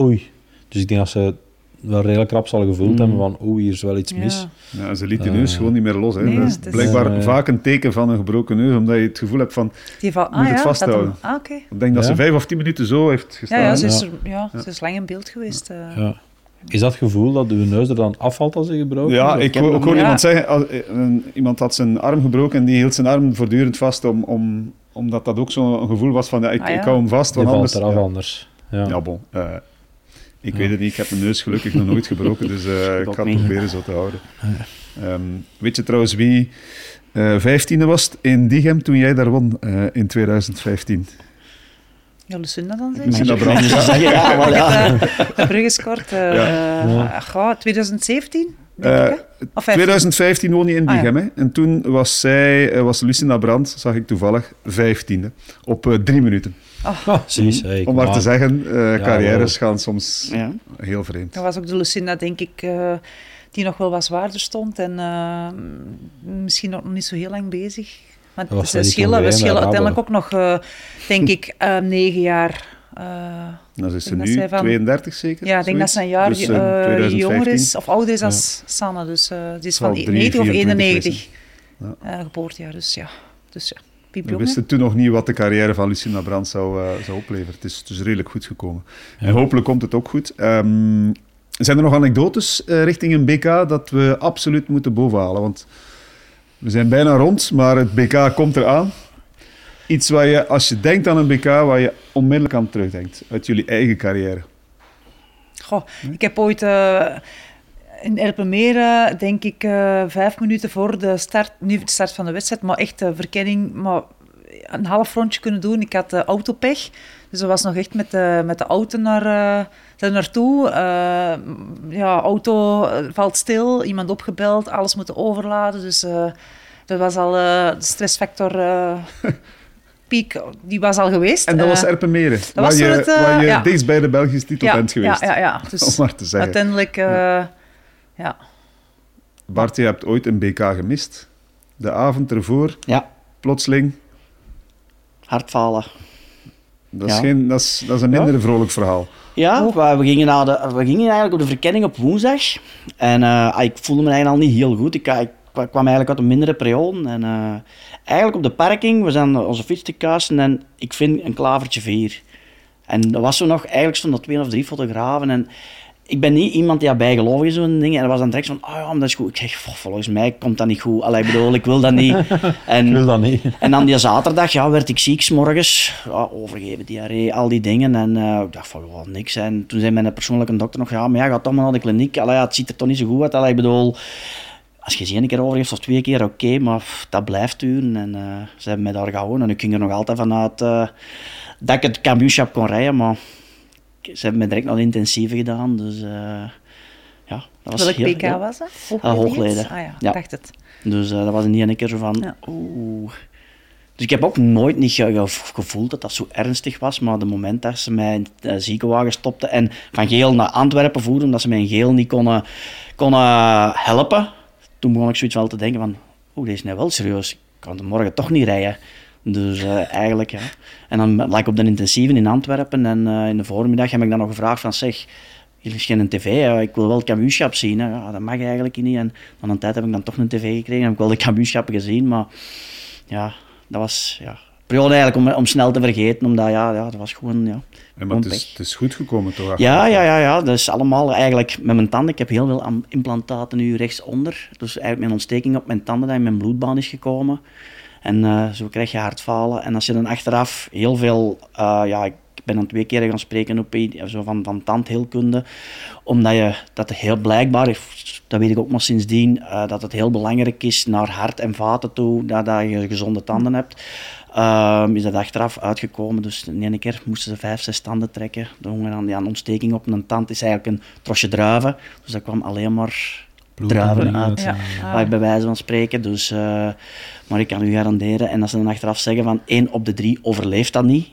oei. Dus ik denk dat ze wel redelijk rap zal gevoeld hebben van oeh, hier is wel iets mis. Ja. Ja, ze liet die Eh, neus gewoon niet meer los. Hè. nee, dat is het is- blijkbaar Eh, vaak een teken van een gebroken neus, omdat je het gevoel hebt van... Die van, Moet ah het ja, vasthouden. Dat hem- ah, oké. Ik denk dat Ja. ze vijf of tien minuten zo heeft gestaan. Ja, ja, ze is, Ja. er, ja, ze is lang in beeld geweest. eh. Is dat gevoel dat uw neus er dan afvalt als hij gebroken Ja, ik, hoor iemand zeggen, als- eh, een- iemand had zijn arm gebroken en die hield zijn arm voortdurend vast, om, om, omdat dat ook zo'n gevoel was van, ja, ik, Ah, ja. ik hou hem vast, Die want valt anders... eraf ja. anders. Ja. Ja, bon. eh, ik Ja. weet het niet. Ik heb mijn neus gelukkig nog nooit gebroken, dus eh, ik ga het proberen zo te houden. Ehm, weet je trouwens wie eh vijftiende was in Diegem toen jij daar won eh, in 2015? Ja, Lucinda dan zeg Lucinda maar. Brandt. Ja, ja, maar ja. Eh, De brug is kort. eh, Ja. eh, goh, 2017, denk Eh, ik. hè? Of 15. 2015 woon je in Ah, ja. Diegem, hè? En toen was zij, eh, was Lucinda Brandt, zag ik toevallig, vijftiende. Op eh, drie minuten. Ah, hey, Om maar te zeggen, eh, carrières gaan soms Ja. heel vreemd. Dat was ook de Lucinda, denk ik, eh, die nog wel wat zwaarder stond. En eh, misschien nog niet zo heel lang bezig. Dat was ze schillen, we schillen uiteindelijk ook nog, eh, denk ik, eh, negen jaar. eh, Dan is ze nu zij van- 32 zeker? ja, ik denk dat ze een jaar Dus, 2015. jonger is, of ouder is als Sanne. Dus eh die is van 3, 90 of 24 91 zijn. eh, geboortejaar. Dus ja, dus ja. We wisten toen nog niet wat de carrière van Lucinda Brandt zou, eh, zou opleveren. Het is, het is redelijk goed gekomen. Ja. En hopelijk komt het ook goed. Ehm, zijn er nog anekdotes eh, richting een BK dat we absoluut moeten bovenhalen? Want we zijn bijna rond, maar het BK komt eraan. Iets waar je, als je denkt aan een BK, waar je onmiddellijk aan terugdenkt. Uit jullie eigen carrière. Goh, ik heb ooit eh, in Erpenmeren, denk ik, eh, vijf minuten voor de start, niet de start van de wedstrijd, maar echt de verkenning, maar een half rondje kunnen doen. Ik had autopech, dus dat was nog echt met de, met de auto naar, daar naartoe. Eh, ja, auto valt stil, iemand opgebeld, alles moeten overladen. Dus eh, dat was al eh, de stressfactor... eh, Piek, die was al geweest. En dat was Erpenmeren, waar was je, toen het, waar je ja. dichtst bij de Belgische titel ja, bent geweest. Ja, ja, ja. Dus Om maar te zeggen. uiteindelijk... eh, ja. Bart, je hebt ooit een BK gemist. De avond ervoor, ja, plotseling. hardfalen. Dat is, Ja. geen, dat is, dat is een minder vrolijk verhaal. Ja, we, we gingen naar de, we gingen eigenlijk op de verkenning op woensdag. En eh, ik voelde me eigenlijk al niet heel goed. Ik, ik kwam eigenlijk uit een mindere periode. En eh, eigenlijk op de parking, we zijn onze fiets te kuisen en ik vind een klavertje vier. En er was zo nog, eigenlijk stonden er twee of drie fotografen. En ik ben niet iemand die daarbij gelovig is, zo'n ding. En er was dan direct van, oh ja, dat is goed. Ik zeg, "Goh, volgens mij komt dat niet goed. Allee, ik bedoel, ik wil dat niet. En, Ik wil dat niet. en dan die zaterdag ja, werd ik ziek, morgens. Ja, overgeven, diarree, al die dingen. En eh, ik dacht van, ja, niks. En toen zei mijn persoonlijke dokter nog, ja, maar ja, ga toch maar naar de kliniek. Allee, ja, het ziet er toch niet zo goed uit. Allee, ik bedoel, als je ze één keer overgeeft of twee keer, oké, maar pff, dat blijft duren. En eh, ze hebben mij daar gehouden. En ik ging er nog altijd vanuit eh, dat ik het kampioenschap kon rijden, maar ze hebben me direct nog intensieve gedaan. Dus eh, ja, dat was Welk heel- PK ja. was dat? Ah, Hoogleden. Ah ja, dacht het. Dus eh, dat was niet een keer zo van, Ja. oeh. Dus ik heb ook nooit niet ge- ge- gevoeld dat dat zo ernstig was, maar de moment dat ze mij in de ziekenwagen stopten en van Geel naar Antwerpen voerden, omdat ze mij in Geel niet konden, konden helpen, toen begon ik zoiets wel te denken van, oeh, dit is nou wel serieus, ik kan morgen toch niet rijden. Dus eh, eigenlijk, ja. En dan lag ik op de intensieve in Antwerpen en eh, in de voormiddag heb ik dan nog gevraagd van, zeg, hier is geen tv, hè. ik wil wel het kampioenschap zien. Hè. Ja, dat mag eigenlijk niet. En van een tijd heb ik dan toch een tv gekregen en heb ik wel de kampioenschappen gezien, maar ja, dat was ja, een periode eigenlijk om, om snel te vergeten, omdat ja, ja dat was gewoon, ja. Maar het is, het is goed gekomen toch? Ja, ja, ja, ja, dat is allemaal eigenlijk met mijn tanden. Ik heb heel veel implantaten nu rechtsonder. Dus eigenlijk mijn ontsteking op mijn tanden dat in mijn bloedbaan is gekomen. En eh, zo krijg je hartfalen. En als je dan achteraf heel veel, eh, ja, ik ben dan twee keer gaan spreken op een- zo van, van tandheelkunde, omdat je dat heel blijkbaar dat weet ik ook maar sindsdien, eh, dat het heel belangrijk is naar hart en vaten toe dat, dat je gezonde tanden hebt. Ehm, is dat achteraf uitgekomen. Dus de ene keer moesten ze vijf, zes tanden trekken. De jongen aan aan ontsteking op een tand is eigenlijk een trosje druiven. Dus dat kwam alleen maar druiven uit. Ja. Bij- bij wijze van spreken. Dus, eh, maar ik kan u garanderen, en als ze dan achteraf zeggen van één op de drie overleeft dat niet,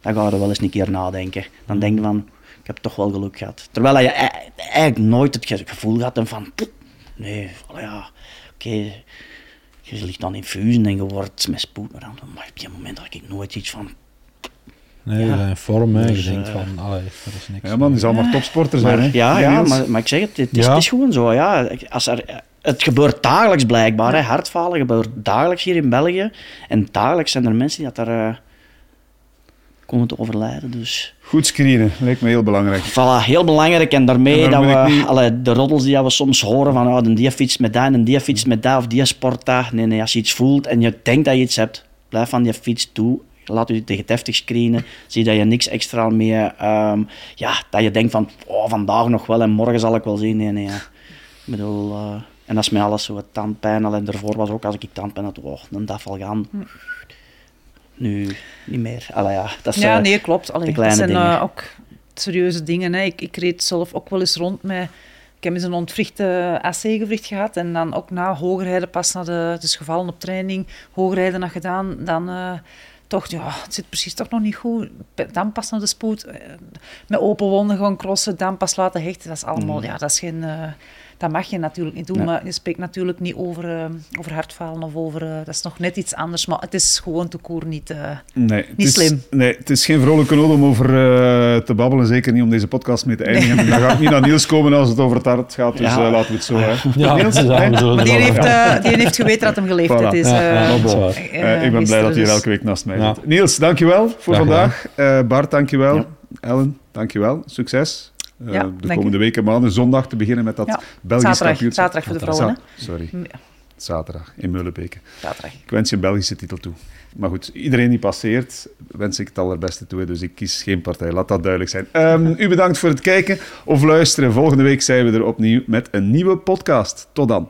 dan ga je er wel eens een keer nadenken. Dan denk je van, ik heb toch wel geluk gehad. Terwijl je eigenlijk nooit het ge- gevoel had van, "Pff, nee, ja, oké, je ligt dan in fusen en je wordt met spoed, maar dan maar op die moment had ik nooit iets van, Nee, Ja. in vorm, hè. Dus, je denkt eh, van, allee, dat is niks. Ja, man, die zal maar topsporter zijn. Maar, hè. ja, ja Niels? maar, maar ik zeg het, het is, Ja. het is gewoon zo. Ja. Als er, het gebeurt dagelijks blijkbaar. Hè. Hartfalen gebeurt dagelijks hier in België. En dagelijks zijn er mensen die dat er eh, komen te overlijden. Dus Goed screenen, lijkt me heel belangrijk. voilà, heel belangrijk. En daarmee En dat daar we niet- allee, de roddels die we soms horen van oh, die fiets met dat en die fiets met dat of die sport dat. Nee, nee, als je iets voelt en je denkt dat je iets hebt, blijf van die fiets toe. Laat je tegen deftig screenen. Zie dat je niks extra meer... ehm, ja, dat je denkt van, oh, vandaag nog wel en morgen zal ik wel zien. Nee, nee. Ja. Ik bedoel... eh, en dat is met alles zo. het Tandpijn, alleen daarvoor was ook als ik tandpijn had, oh, een dag al gaan. Nu, niet meer. Allee, ja, dat is, Ja, eh, nee, klopt. Allee, de dat zijn eh, ook serieuze dingen. Hè. Ik, ik reed zelf ook wel eens rond met... Ik heb eens een ontwrichte AC-gewricht gehad en dan ook na hogerrijden pas naar de... Dus gevallen op training, hogerrijden had gedaan, dan... toch, ja, het zit precies toch nog niet goed. Dan pas naar de spoed. eh, Met open wonden gewoon crossen, dan pas laten hechten. Dat is allemaal... Mm. Ja, dat is geen... eh, dat mag je natuurlijk niet doen, Nee. maar je spreekt natuurlijk niet over, eh, over hartfalen of over... eh, dat is nog net iets anders, maar het is gewoon te koer niet... eh, Nee, het Niet is, slim. Nee, het is geen vrolijke nood om over eh, te babbelen. Zeker niet om deze podcast mee te eindigen. Dan ga ik niet naar Niels komen als het over het hart gaat. Dus Ja. laten we het zo. Hè. Ja, Niels? Nee? Maar die heeft, die heeft geweten dat hem geleefd Voilà. het is. Ja, dat ik ben blij gisteren, dat hij dus- elke week naast mij Ja. zit. Niels, dankjewel voor vandaag. Eh, Bart, dankjewel. Ja. Ellen, dankjewel. Succes. Eh, Ja, de komende weken, maanden, zondag te beginnen met dat Ja. Belgisch Zaterdag, kampioenschap. zaterdag voor de vrouwen. Za- Sorry? Ja, zaterdag in Meulenbeke. zaterdag. Ik wens je een Belgische titel toe. Maar goed, iedereen die passeert, wens ik het allerbeste toe. Dus ik kies geen partij, laat dat duidelijk zijn. Ehm, u bedankt voor het kijken of luisteren. Volgende week zijn we er opnieuw met een nieuwe podcast. Tot dan.